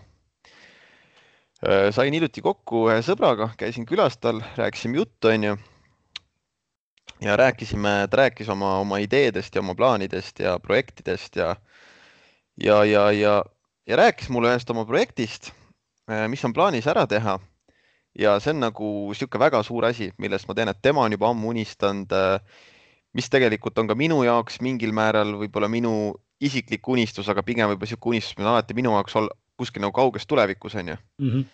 Äh, sain hiljuti kokku ühe sõbraga, käisin külas tal, rääkisime juttu, onju. ja rääkisime, ta rääkis oma, oma ideedest ja oma plaanidest ja projektidest ja, ja, ja, ja ja rääkis mulle ühest oma projektist, äh, mis on plaanis ära teha. ja see on nagu niisugune väga suur asi, millest ma tean, et tema on juba ammu unistanud. Äh, mis tegelikult on ka minu jaoks mingil määral võib-olla minu isiklik unistus, aga pigem võib-olla niisugune unistus, mis on alati minu jaoks olnud kuskil nagu kauges tulevikus on ju mm. -hmm.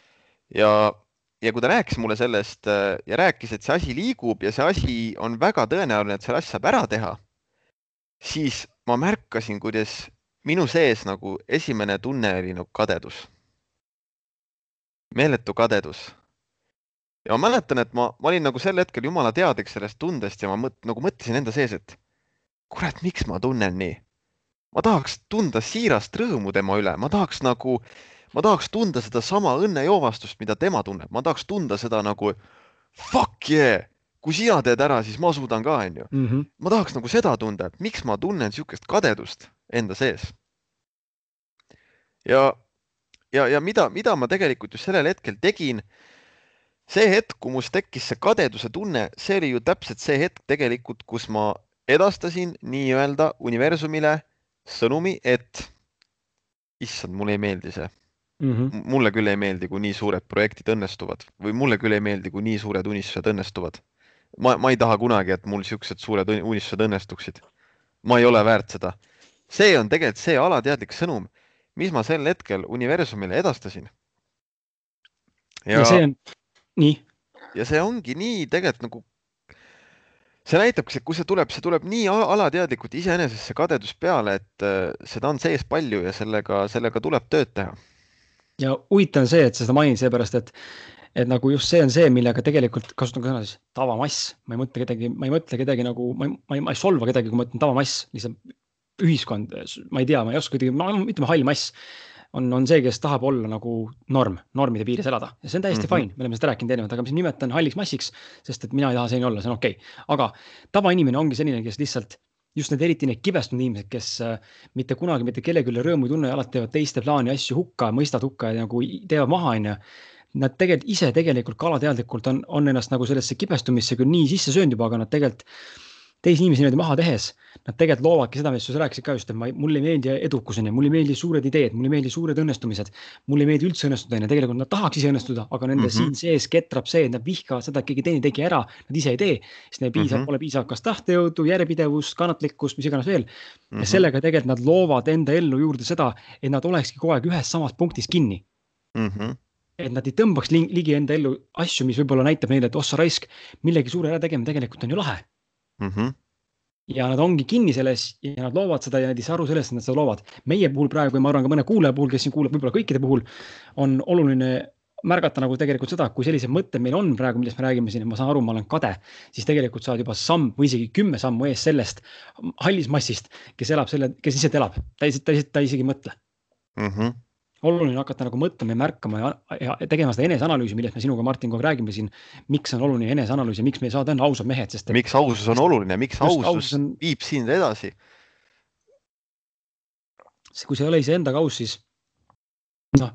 ja, ja kui ta rääkis mulle sellest äh, ja rääkis, et see asi liigub ja see asi on väga tõenäoline, et selle asja saab ära teha, siis ma märkasin, kuidas minu sees nagu esimene tunne oli nagu kadedus. meeletu kadedus. ja ma mäletan, et ma, ma olin nagu sel hetkel jumala teadlik sellest tundest ja ma mõt, nagu mõtlesin enda sees, et kurat, miks ma tunnen nii. Ma tahaks tunda siirast rõõmu tema üle, ma tahaks nagu, ma tahaks tunda sedasama õnnejoovastust, mida tema tunneb, ma tahaks tunda seda nagu fuck yeah, kui sina teed ära, siis ma suudan ka, onju. Mhm. ma tahaks nagu seda tunda, et miks ma tunnen niisugust kadedust enda sees. ja, ja, ja mida, mida ma tegelikult just sellel hetkel tegin. see hetk, kui must tekkis see kadeduse tunne, see oli ju täpselt see hetk tegelikult, kus ma edastasin nii-öelda universumile sõnumi, et issand, mulle ei meeldi see mm. -hmm. mulle küll ei meeldi, kui nii suured projektid õnnestuvad või mulle küll ei meeldi, kui nii suured unistused õnnestuvad. ma, ma ei taha kunagi, et mul siuksed suured unistused õnnestuksid. ma ei ole väärt seda see on tegelikult see alateadlik sõnum, mis ma sel hetkel universumile edastasin. ja see on nii. ja see ongi nii tegelikult nagu, see näitabki, et kui see tuleb, see tuleb nii alateadlikult iseenesest see kadedus peale, et äh, seda on sees palju ja sellega, sellega tuleb tööd teha. ja huvitav on see, et sa seda mainid, seepärast et et nagu just see on see, millega tegelikult kasutan ka sõna siis tavamass, ma ei mõtle kedagi, ma ei mõtle kedagi nagu, ma ei, ma ei, ma ei solva kedagi, kui ma ütlen tavamass, lihtsalt ühiskond, ma ei tea, ma ei oska kuidagi, ütleme hall mass on, on see, kes tahab olla nagu norm, normide piires elada ja see on täiesti mm -hmm. fine, me oleme seda rääkinud erinevalt, aga ma siin nimetan halliks massiks, sest et mina ei taha selline olla, see on okei okay.. aga tavainimene ongi selline, kes lihtsalt just need eriti need kibestunud inimesed, kes äh, mitte kunagi mitte kellegi üle rõõmu ei tunne ja alati teevad teiste plaani asju hukka, mõistavad hukka ja nagu teevad maha, onju. Nad tegelikult ise tegelikult ka alateadlikult on, on ennast nagu sellesse kibestumisse küll nii sisse söönud juba, aga nad tegelikult teisi inimesi niimoodi maha tehes, nad tegelikult loovadki seda, mis sa rääkisid ka just, et ma, mulle ei meeldi edukus onju, mulle ei meeldi suured ideed, mulle ei meeldi suured õnnestumised. mulle ei meeldi üldse õnnestuda onju, tegelikult nad tahaks ise õnnestuda, aga nende mm -hmm. siin sees ketrab see, et nad vihkavad seda, et keegi teine tegi ära, nad ise ei tee. sest neil piisab mm, -hmm. pole piisavalt kas tahtejõudu, järjepidevust, kannatlikkust, mis iganes veel mm. -hmm. ja sellega tegelikult nad loovad enda ellu juurde seda, et nad olekski kogu aeg ühes samas punktis kinni mm. -hmm et nad ei tõmbaks ligi enda ellu asju, mis võib-olla näitab neile, et oh sa raisk, millegi suure ärategemine tegelikult on ju lahe mm. -hmm ja nad ongi kinni selles ja nad loovad seda ja nad ei saa aru sellest, et nad seda loovad. meie puhul praegu ja ma arvan ka mõne kuulaja puhul, kes siin kuulab, võib-olla kõikide puhul on oluline märgata nagu tegelikult seda, kui sellised mõtted meil on praegu, millest me räägime siin, et ma saan aru, ma olen kade, siis tegelikult sa oled juba samm või isegi kümme sammu ees sellest hallis massist, kes elab selle, kes lihtsalt elab, ta lihtsalt, ta lihtsalt, ta isegi ei mõtle mm. -hmm oluline hakata nagu mõtlema ja märkama ja, ja tegema seda eneseanalüüsi, millest me sinuga, Martin, kogu aeg räägime siin. miks on oluline eneseanalüüs ja miks meie saade on ausad mehed, sest. miks ausus on oluline, miks ausus, ausus on... viib sind edasi? kui sa ei ole iseendaga aus, siis noh,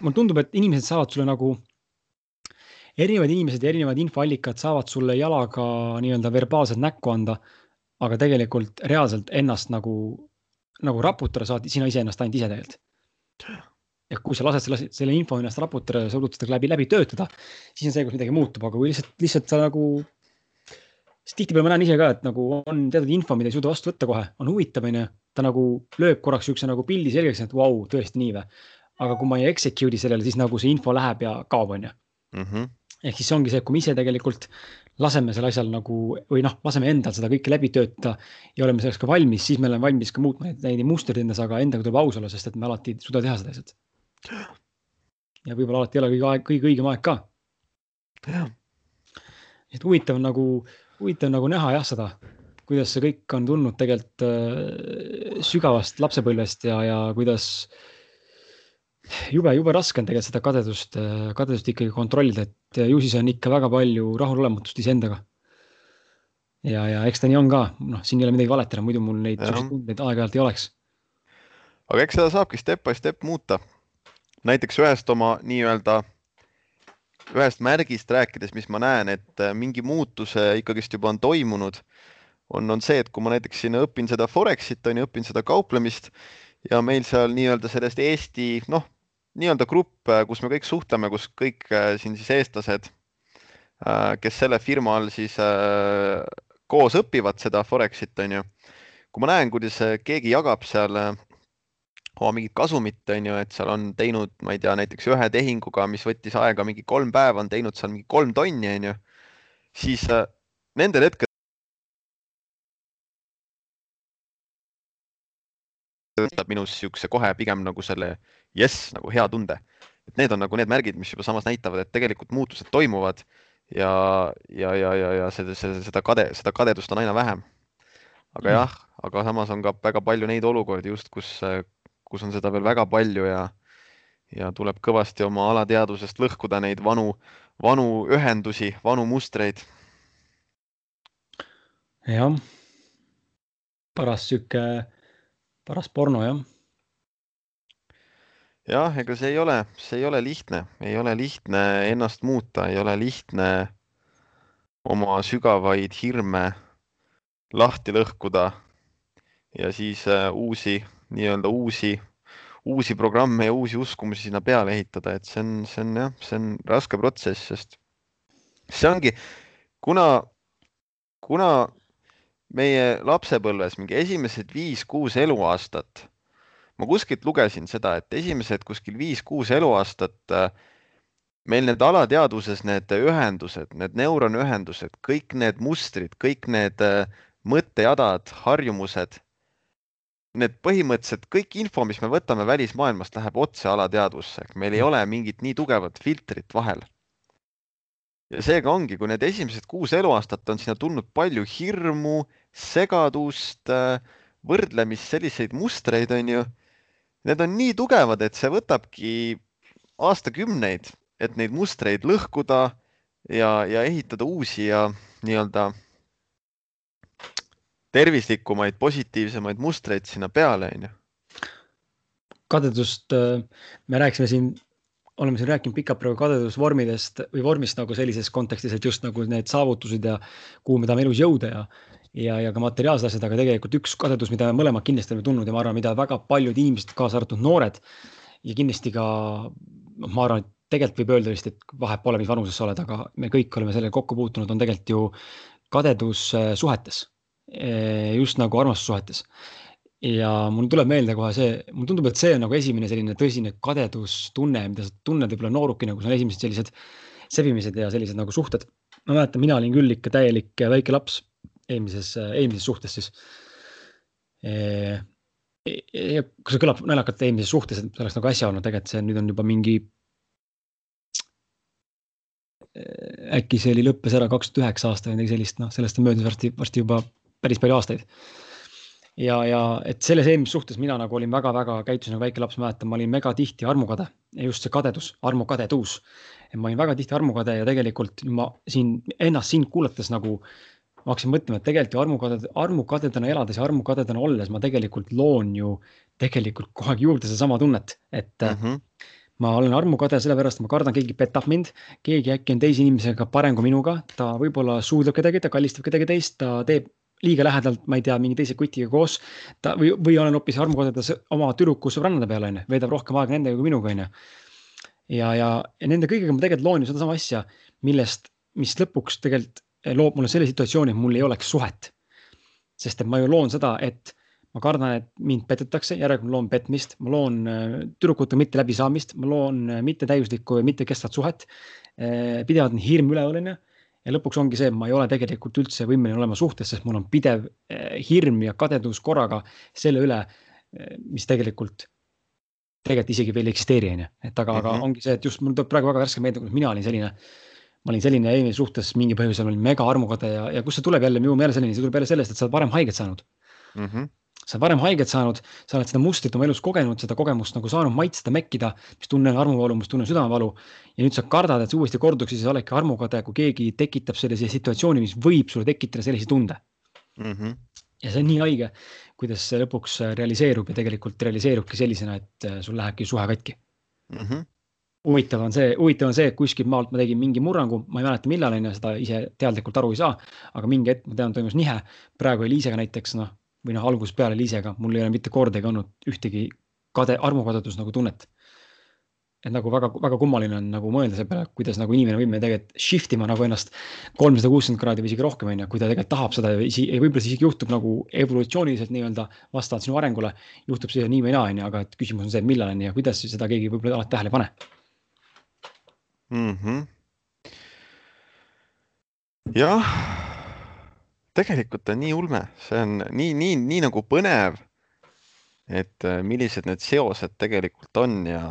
mulle tundub, et inimesed saavad sulle nagu, erinevad inimesed ja erinevad infoallikad saavad sulle jalaga nii-öelda verbaalselt näkku anda. aga tegelikult reaalselt ennast nagu, nagu raputada saad sina iseennast ainult ise tegelikult ja kui sa lased selle, selle info ennast raputada ja sa suudad seda läbi, läbi töötada, siis on see, kus midagi muutub, aga kui lihtsalt, lihtsalt sa nagu. sest tihtipeale ma näen ise ka, et nagu on teatud info, mida ei suuda vastu võtta kohe, on huvitav, onju. ta nagu lööb korraks siukse nagu pildi selgeks, et vau, tõesti nii või. aga kui ma ei execute'i sellele, siis nagu see info läheb ja kaob, onju. Mhm. ehk siis see ongi see, et kui me ise tegelikult laseme sellel asjal nagu või noh, laseme endal seda kõike läbi töötada ja oleme selleks ka valmis, siis me oleme valmis ka muutma neid, neid mustreid endas, aga endaga tuleb aus olla, sest et me alati ei suuda teha seda lihtsalt ja võib-olla alati ei ole kõige aeg, kõige õigem aeg ka. et huvitav nagu, huvitav nagu näha jah seda, kuidas see kõik on tulnud tegelikult äh, sügavast lapsepõlvest ja, ja kuidas jube, jube raske on tegelikult seda kadedust, kadedust ikkagi kontrollida, et ju siis on ikka väga palju rahulolematust iseendaga. ja, ja eks ta nii on ka, noh, siin ei ole midagi valetada, muidu mul neid tundeid aeg-ajalt ei oleks. aga eks seda saabki step by step muuta. Näiteks ühest oma nii-öelda, ühest märgist rääkides, mis ma näen, et äh, mingi muutuse ikkagist juba on toimunud, on, on see, et kui ma näiteks siin õpin seda Forexit, on ju, õpin seda kauplemist ja meil seal nii-öelda sellest Eesti, noh, nii-öelda grupp, kus me kõik suhtleme, kus kõik äh, siin siis eestlased, äh, kes selle firma all siis äh, koos õpivad seda Forexit, on ju. kui ma näen, kuidas keegi jagab seal oma mingit kasumit, on ju, et seal on teinud, ma ei tea, näiteks ühe tehinguga, mis võttis aega mingi kolm päeva, on teinud seal mingi kolm tonni, on ju, siis nendel hetkedel võtab minus niisuguse kohe pigem nagu selle jess nagu hea tunde. et need on nagu need märgid, mis juba samas näitavad, et tegelikult muutused toimuvad ja, ja, ja, ja, ja seda, seda, seda kade, seda kadedust on aina vähem. aga mm. jah, aga samas on ka väga palju neid olukordi just, kus, kus on seda veel väga palju ja, ja tuleb kõvasti oma alateadvusest lõhkuda neid vanu, vanu ühendusi, vanu mustreid. jah, paras sihuke paras porno, jah. jah, ega see ei ole, see ei ole lihtne, ei ole lihtne ennast muuta, ei ole lihtne oma sügavaid hirme lahti lõhkuda ja siis uh, uusi, nii-öelda uusi, uusi programme ja uusi uskumusi sinna peale ehitada, et see on, see on jah, see on raske protsess, sest see ongi, kuna, kuna meie lapsepõlves mingi esimesed viis-kuus eluaastat, ma kuskilt lugesin seda, et esimesed kuskil viis-kuus eluaastat äh, meil need alateadvuses need ühendused, need neuronühendused, kõik need mustrid, kõik need äh, mõttejadad, harjumused, need põhimõtteliselt kõik info, mis me võtame välismaailmast, läheb otse alateadvusse, meil ei ole mingit nii tugevat filtrit vahel ja seega ongi, kui need esimesed kuus eluaastat on sinna tulnud palju hirmu, segadust, võrdlemist, selliseid mustreid, on ju. Need on nii tugevad, et see võtabki aastakümneid, et neid mustreid lõhkuda ja, ja ehitada uusi ja nii-öelda tervislikumaid, positiivsemaid mustreid sinna peale, on ju. kadedust, äh, me rääkisime siin oleme siin rääkinud pikalt praegu kadedusvormidest või vormist nagu sellises kontekstis, et just nagu need saavutused ja kuhu me tahame elus jõuda ja ja, ja ka materiaalsed asjad, aga tegelikult üks kadedus, mida me mõlemad kindlasti oleme tundnud ja ma arvan, mida väga paljud inimesed, kaasa arvatud noored ja kindlasti ka noh, ma arvan, et tegelikult võib öelda vist, et vahet pole, mis vanuses sa oled, aga me kõik oleme sellega kokku puutunud, on tegelikult ju kadedus äh, suhetes. Just nagu armastussuhetes ja mul tuleb meelde kohe see, mulle tundub, et see on nagu esimene selline tõsine kadedustunne, mida sa tunned võib-olla noorukina, kus on esimesed sellised sebimised ja sellised nagu suhted. ma mäletan, mina olin küll ikka täielik väike laps eelmises, eelmises suhtes siis e,. E, kui see kõlab naljakalt eelmises suhtes, et oleks nagu äsja olnud, tegelikult see nüüd on juba mingi. äkki see oli, lõppes ära kaks tuhat üheksa aasta või midagi sellist, noh, sellest on möödas varsti, varsti juba päris palju aastaid ja, ja et selles eelmises suhtes mina nagu olin väga-väga, käitusin nagu väike laps, mäletan, ma olin mega tihti armukade ja just see kadedus, armukadedus. ma olin väga tihti armukade ja tegelikult ma siin ennast sind kuulates nagu ma hakkasin mõtlema, et tegelikult ju armukaded, armukadedana elades ja armukadedana olles ma tegelikult loon ju tegelikult kogu aeg juurde sedasama tunnet, et mm. -hmm ma olen armukade sellepärast, ma kardan, keegi petab mind, keegi äkki on teise inimesega parem kui minuga, ta võib-olla suudleb kedagi, ta kallistab kedagi teist, ta teeb liiga lähedalt, ma ei tea, mingi teise kutiga koos. ta või, või olen hoopis armukodedes oma tüdruku sõbrannade peal, onju, veedab rohkem aega nendega kui minuga, onju. ja, ja, ja nende kõigega ma tegelikult loon ju sedasama asja, millest, mis lõpuks tegelikult loob mulle selle situatsiooni, et mul ei oleks suhet. sest et ma ju loon seda, et ma kardan, et mind petetakse, järelikult ma loon petmist, ma loon äh, tüdrukute mitte läbisaamist, ma loon äh, mittetäiuslikku ja mittekestvat suhet. Pidevalt on hirm onju ja lõpuks ongi see, et ma ei ole tegelikult üldse võimeline olema suhtes, sest mul on pidev eh, hirm ja kadedus korraga selle üle, eh, mis tegelikult, tegelikult isegi veel ei eksisteeri, on ju. et aga mm, -hmm. aga mhm. ongi see, et just mul tuleb praegu väga värske meelde, kuidas mina olin selline, ma olin selline eelmises suhtes mingi põhjusel olin mega armukade ja, ja kust see tuleb jälle minu meelest selline, see tuleb jälle sellest, et sa oled varem haiget saanud mm. -hmm sa oled varem haiget saanud, sa oled seda mustrit oma elus kogenud, seda kogemust nagu saanud maitsta, mekkida, mis tunnen armuvalu, mis tunnen südamevalu. ja nüüd sa kardad, et see uuesti korduks ja siis oledki armukade, kui keegi tekitab sellise situatsiooni, mis võib sulle tekitada sellise tunde mm. -hmm. ja see on nii haige, kuidas see lõpuks realiseerub ja tegelikult realiseerubki sellisena, et äh, sul lähebki suhe katki mm. -hmm huvitav on see, huvitav on see, et kuskilt maalt ma tegin mingi murrangu, ma ei mäleta, millal on ju, seda ise teadlikult aru ei saa. aga mingi hetk ma tean, toimus nihe, praegu Eliisega näiteks noh, või noh, algusest peale Liisega, mul ei ole mitte kordagi olnud ühtegi kade, armukadedus nagu tunnet. et nagu väga-väga kummaline on nagu mõelda selle peale, kuidas nagu inimene võib meil tegelikult shift ima nagu ennast kolmsada kuuskümmend kraadi või isegi rohkem, on ju, kui ta tegelikult tahab seda ja võib-olla see isegi juhtub nagu evolutsiooniliselt nii-öelda vastavalt sinu arengule. juhtub see nii või naa, on ju, aga et küsimus on see, et millal on ja kuidas seda keegi võib-olla alati tähele ei pane mm. -hmm. jah tegelikult on nii ulme, see on nii, nii, nii nagu põnev. et äh, millised need seosed tegelikult on ja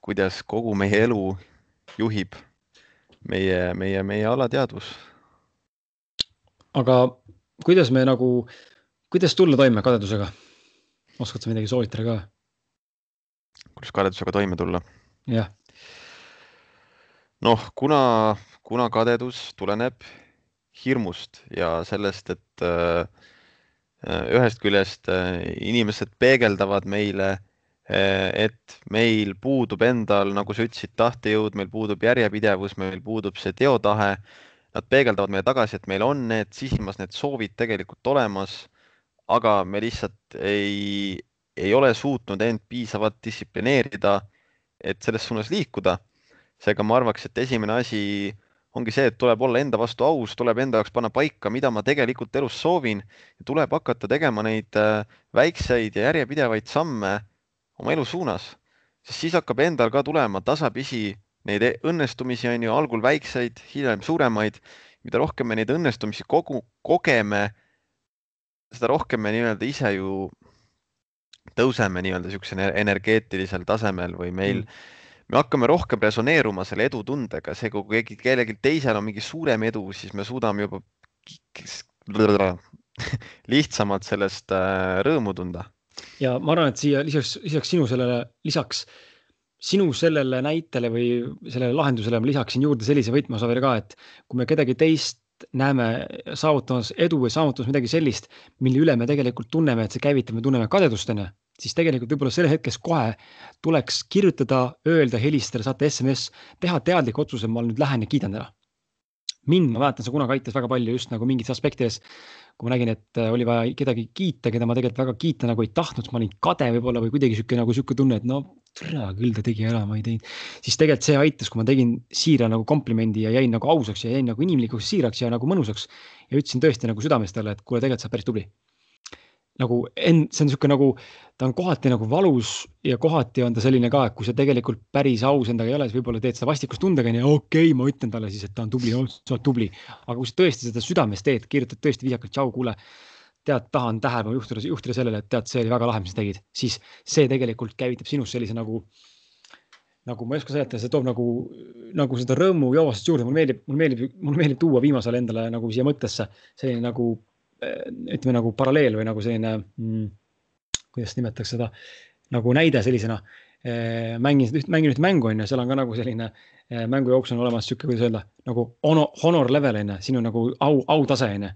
kuidas kogu meie elu juhib meie, meie, meie alateadvus. aga kuidas me nagu, kuidas tulla toime kadedusega? oskad sa midagi soovitada ka? kuidas kadedusega toime tulla? jah. noh, kuna, kuna kadedus tuleneb hirmust ja sellest, et äh, ühest küljest äh, inimesed peegeldavad meile, äh, et meil puudub endal, nagu sa ütlesid, tahtejõud, meil puudub järjepidevus, meil puudub see teotahe. Nad peegeldavad meile tagasi, et meil on need sisimas need soovid tegelikult olemas, aga me lihtsalt ei, ei ole suutnud end piisavalt distsiplineerida, et selles suunas liikuda. seega ma arvaks, et esimene asi ongi see, et tuleb olla enda vastu aus, tuleb enda jaoks panna paika, mida ma tegelikult elus soovin ja tuleb hakata tegema neid äh, väikseid ja järjepidevaid samme oma elu suunas, sest siis hakkab endal ka tulema tasapisi neid e-, õnnestumisi on ju algul väikseid, hiljem suuremaid. mida rohkem me neid õnnestumisi kogu, kogeme, seda rohkem me nii-öelda ise ju tõuseme nii-öelda niisugusel energeetilisel tasemel või meil mm me hakkame rohkem resoneeruma selle edutundega, see, kui keegi, kellelgi teisel on mingi suurem edu, siis me suudame juba lihtsamalt sellest äh, rõõmu tunda. ja ma arvan, et siia lisaks, lisaks sinu sellele, lisaks sinu sellele näitele või sellele lahendusele ma lisaksin juurde sellise võtmeosa veel ka, et kui me kedagi teist näeme saavutamas edu või saavutamas midagi sellist, mille üle me tegelikult tunneme, et see käivitab, me tunneme kadedust, onju siis tegelikult võib-olla sel hetkes kohe tuleks kirjutada, öelda, helistada, saata SMS, teha teadlik otsus, et ma nüüd lähen ja kiidan teda. mind, ma mäletan, see kunagi aitas väga palju just nagu mingites aspektides, kui ma nägin, et äh, oli vaja kedagi kiita, keda ma tegelikult väga kiita nagu ei tahtnud, siis ma olin kade võib-olla või kuidagi sihuke nagu sihuke tunne, et no tere, küll ta tegi ära, ma ei teinud. siis tegelikult see aitas, kui ma tegin siira nagu komplimendi ja jäin nagu ausaks ja jäin nagu inimlikuks, siiraks ja nagu mõnusaks. ja ütlesin tõesti nagu südamest talle, et kuule, tegelikult sa oled päris tubli nagu end, see on niisugune nagu, ta on kohati nagu valus ja kohati on ta selline ka, et kui sa tegelikult päris aus endaga ei ole, siis võib-olla teed seda vastikustundega, onju, okei okay,, ma ütlen talle siis, et ta on tubli sa oled tubli. aga kui sa tõesti seda südames teed, kirjutad tõesti viisakalt, tšau, kuule, tead, tahan tähelepanu juhtida, juhtida sellele, et tead, see oli väga lahe, mis sa tegid, siis see tegelikult käivitab sinus sellise nagu nagu ma ei oska seletada, see toob nagu, nagu seda rõõmu joovastust juurde, mulle meeldib, mulle meeldib, mulle meeldib tuua viimasel endale nagu siia mõttesse selline nagu ütleme nagu paralleel või nagu selline mm,, kuidas nimetatakse seda, nagu näide sellisena. Äh, mängin, mängin ühte mängu on ju, seal on ka nagu selline äh, mängu jooksul on olemas sihuke, kuidas öelda, nagu honor, honor level on ju, siin on nagu au, autase on ju.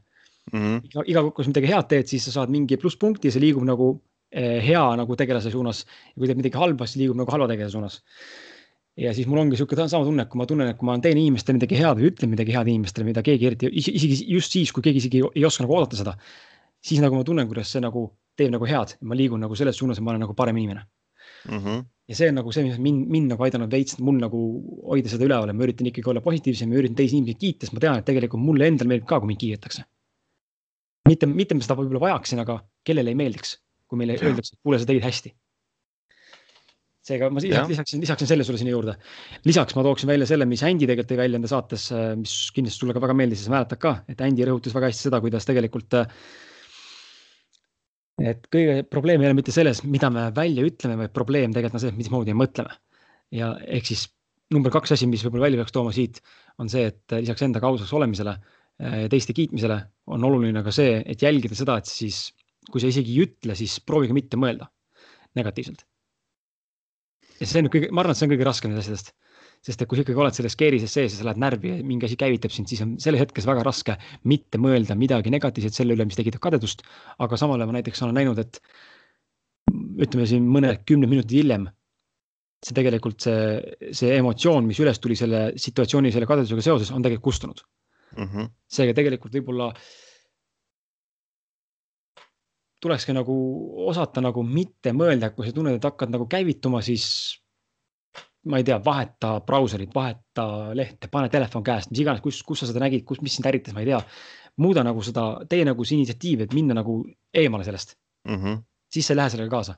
Mhm. iga, iga kord, kui sa midagi head teed, siis sa saad mingi plusspunkti ja see liigub nagu hea nagu tegelase suunas. ja kui teed midagi halba, siis liigub nagu halva tegelase suunas ja siis mul ongi sihuke sama tunne, et kui ma tunnen, et kui ma teen inimestele midagi head või ütlen midagi head inimestele, mida keegi eriti, isegi just siis, kui keegi isegi ei oska nagu oodata seda. siis nagu ma tunnen, kuidas see nagu teeb nagu head, ma liigun nagu selles suunas, et ma olen nagu parem inimene mm. -hmm. ja see on nagu see, mis mind, mind nagu aidanud veits, mul nagu hoida seda üleval, ma üritan ikkagi olla positiivsem ja üritan teisi inimesi kiita, sest ma tean, et tegelikult mulle endale meeldib ka, kui mind kiidetakse. mitte, mitte ma seda võib-olla vajaksin, aga kellele ei meeldiks, kui meile öeldakse, et kuule, sa tegid hästi seega ma lisaks, lisaksin, lisaksin selle sulle sinna juurde. lisaks ma tooksin välja selle, mis Andy tegelikult tõi välja enda saates, äh, mis kindlasti sulle ka väga meeldis ja sa mäletad ka, et Andy rõhutas väga hästi seda, kuidas tegelikult. Äh, et kõige probleem ei ole mitte selles, mida me välja ütleme, vaid probleem tegelikult on selles, mismoodi me mõtleme. ja ehk siis number kaks asi, mis võib-olla välja peaks tooma siit, on see, et lisaks endaga ausaks olemisele ja teiste kiitmisele on oluline ka see, et jälgida seda, et siis kui sa isegi ei ütle, siis proovige mitte mõelda negatiivselt. Ja see on kõige, ma arvan, et see on kõige raskem nendest asjadest sest et kui sa ikkagi oled selles keerises sees ja sa lähed närvi ja mingi asi käivitab sind, siis on selles hetkes väga raske mitte mõelda midagi negatiivset selle üle, mis tekitab kadedust. aga samal ajal ma näiteks olen näinud, et ütleme siin mõned kümned minutid hiljem, see tegelikult see, see emotsioon, mis üles tuli selle situatsiooni, selle kadedusega seoses, on tegelikult kustunud mm. -hmm. seega tegelikult võib-olla tulekski nagu osata nagu mitte mõelda, kui sa tunned, et hakkad nagu käivituma, siis ma ei tea, vaheta brauserit, vaheta lehte, pane telefon käest, mis iganes, kus, kus sa seda nägid, kus, mis sind ärritas, ma ei tea. muuda nagu seda, tee nagu see initsiatiiv, et minna nagu eemale sellest mm. -hmm. siis sa ei lähe sellega kaasa.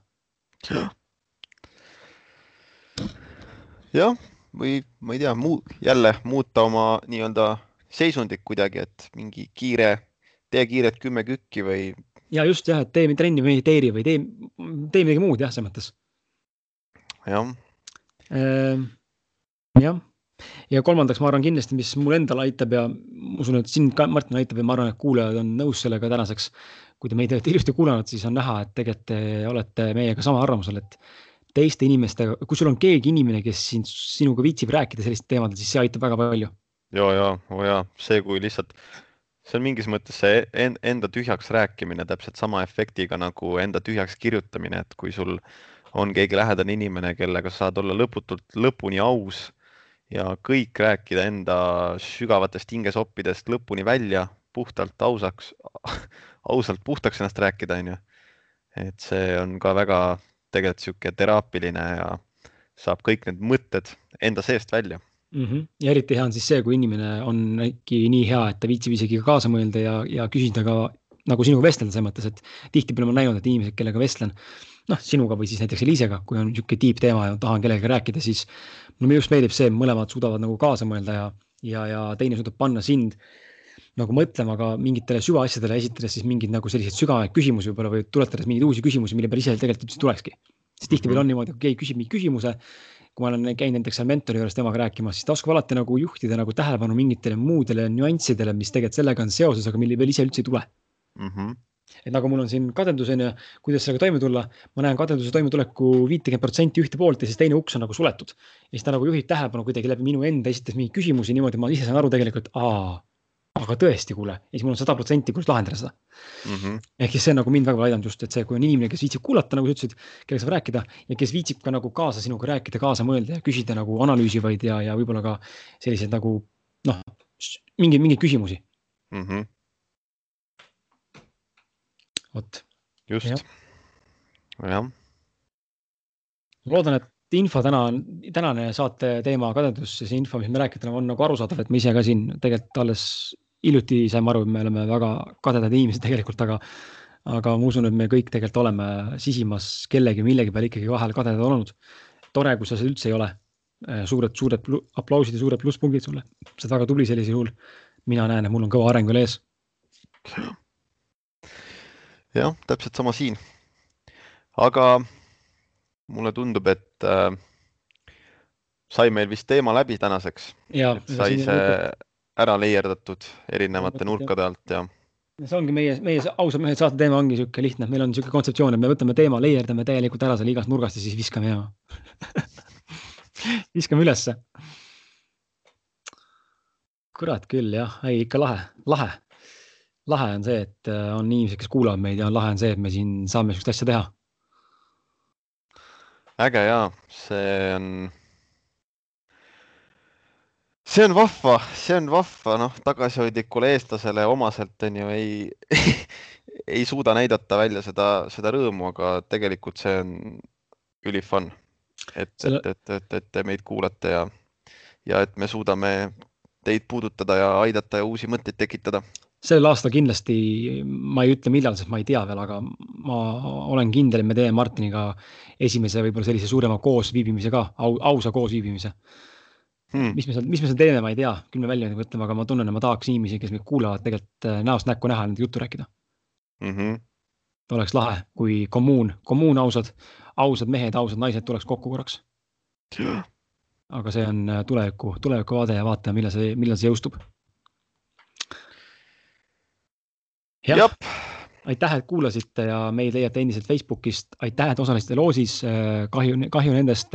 jah, või ma ei tea, muu, jälle muuta oma nii-öelda seisundit kuidagi, et mingi kiire, tee kiiret kümme kükki või. Ja just jah, et tee trenni, mediteeri või tee, tee midagi muud jah, selles mõttes. jah Ehm, jah, ja kolmandaks, ma arvan kindlasti, mis mul endal aitab ja ma usun, et sind ka, Martin, aitab ja ma arvan, et kuulajad on nõus sellega tänaseks. kui te meid olete ilusti kuulanud, siis on näha, et tegelikult te olete meiega sama arvamusel, et teiste inimestega, kui sul on keegi inimene, kes sind, sinuga viitsib rääkida sellistel teemadel, siis see aitab väga palju. ja, ja, oo oh ja see, kui lihtsalt, see on mingis mõttes see enda tühjaks rääkimine täpselt sama efektiga nagu enda tühjaks kirjutamine, et kui sul on keegi lähedane inimene, kellega sa saad olla lõputult lõpuni aus ja kõik rääkida enda sügavatest hingesoppidest lõpuni välja, puhtalt ausaks, ausalt puhtaks ennast rääkida, onju. et see on ka väga tegelikult sihuke teraapiline ja saab kõik need mõtted enda seest välja mm. -hmm. ja eriti hea on siis see, kui inimene on äkki nii hea, et ta viitsib isegi kaasa mõelda ja, ja küsida ka nagu sinuga vestelda selles mõttes, et tihtipeale ma olen näinud, et inimesed, kellega vestlen noh, sinuga või siis näiteks Eliisega, kui on niisugune deep teema ja tahan kellegagi rääkida, siis mulle just meeldib see, mõlemad suudavad nagu kaasa mõelda ja, ja, ja teine suudab panna sind nagu mõtlema ka mingitele süvaasjadele, esitades siis mingeid nagu selliseid sügavaid küsimusi võib-olla või tuletades mingeid uusi küsimusi, mille peale ise tegelikult üldse tulekski. sest tihtipeale on niimoodi, kui keegi küsib mingi küsimuse, kui ma olen käinud näiteks seal mentori juures temaga rääkimas, siis ta oskab alati nagu juhtida nagu tähelepanu mingitele muudele nüanssidele, mis tegelikult sellega on seoses, aga mille peale ise üldse ei tule mm. -hmm et nagu mul on siin kadedus on ju, kuidas sellega toime tulla, ma näen kadeduse toimetuleku viitekümmet protsenti ühte poolt ja siis teine uks on nagu suletud. ja siis ta nagu juhib tähelepanu kuidagi läbi minu enda esitas mingeid küsimusi niimoodi, ma ise saan aru tegelikult, aa, aga tõesti, kuule, ja siis mul on sada protsenti, kuidas lahendada seda mm. -hmm. ehk siis see on nagu mind väga palju aidanud just, et see, kui on inimene, kes viitsib kuulata, nagu sa ütlesid, kellega saab rääkida ja kes viitsib ka nagu kaasa sinuga rääkida, kaasa mõelda ja küsida nagu analüüsivaid ja, ja võib-olla ka selliseid nagu noh, mingeid, mingeid küsimusi mm. -hmm vot. just ja., jah. loodan, et info täna, tänane saate teema kadedus see info, mis me oleme, on nagu arusaadav, et me ise ka siin tegelikult alles hiljuti saime aru, et me oleme väga kadedad inimesed tegelikult, aga aga ma usun, et me kõik tegelikult oleme sisimas kellegi millegi peale ikkagi vahel kadedad olnud. tore, kui sa seda üldse ei ole. suured, suured aplausid ja suured plusspunktid sulle, sa oled väga tubli sellisel juhul. mina näen, et mul on kõva areng veel ees jah, täpselt sama siin. aga mulle tundub, et äh, sai meil vist teema läbi tänaseks. sai see ära leierdatud erinevate nurkade alt ja. see ongi meie, meie ausad mehed saate teema ongi sihuke lihtne, meil on niisugune kontseptsioon, et me võtame teema, leierdame täielikult ära selle igast nurgast ja siis viskame ja viskame ülesse. kurat küll jah, ei ikka lahe, lahe lahe on see, et äh, on inimesed, kes kuulavad meid ja lahe on see, et me siin saame sihukest asja teha. äge ja see on, see on vahva, see on vahva, noh, tagasihoidlikule eestlasele omaselt on ju ei ei suuda näidata välja seda, seda rõõmu, aga tegelikult see on üli fun. et et, et, et, et te meid kuulate ja, ja et me suudame teid puudutada ja aidata ja uusi mõtteid tekitada sel aastal kindlasti, ma ei ütle, millal, sest ma ei tea veel, aga ma olen kindel, et me teeme Martiniga esimese võib-olla sellise suurema koosviibimise ka, au, ausa koosviibimise hmm.. mis me seal, mis me seal teeme, ma ei tea, küll me välja mõtleme, aga ma tunnen, et ma tahaks inimesi, kes meid kuulavad, tegelikult äh, näost näkku näha, nende juttu rääkida mm. -hmm. oleks lahe, kui kommuun, kommuun ausad, ausad mehed, ausad naised tuleks kokku korraks. aga see on äh, tuleviku, tulevikuvaade ja vaatame, millal see, millal see jõustub jah, aitäh, et kuulasite ja meid leiate endiselt Facebookist. aitäh, et osalesite loosis. kahju, kahju nendest,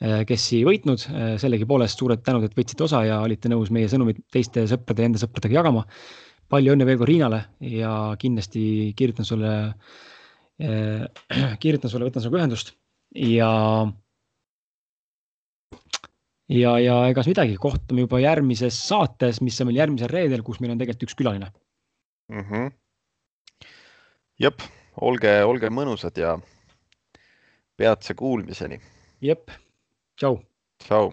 kes ei võitnud. sellegipoolest suured tänud, et võtsite osa ja olite nõus meie sõnumit teiste sõprade ja enda sõpradega jagama. palju õnne veel kord Riinale ja kindlasti kirjutan sulle, kirjutan sulle, võtan sinuga ühendust ja ja, ja egas midagi, kohtume juba järgmises saates, mis on meil järgmisel reedel, kus meil on tegelikult üks külaline mm. -hmm. jep, olge, olge mõnusad ja peatse kuulmiseni. jep, tšau. tšau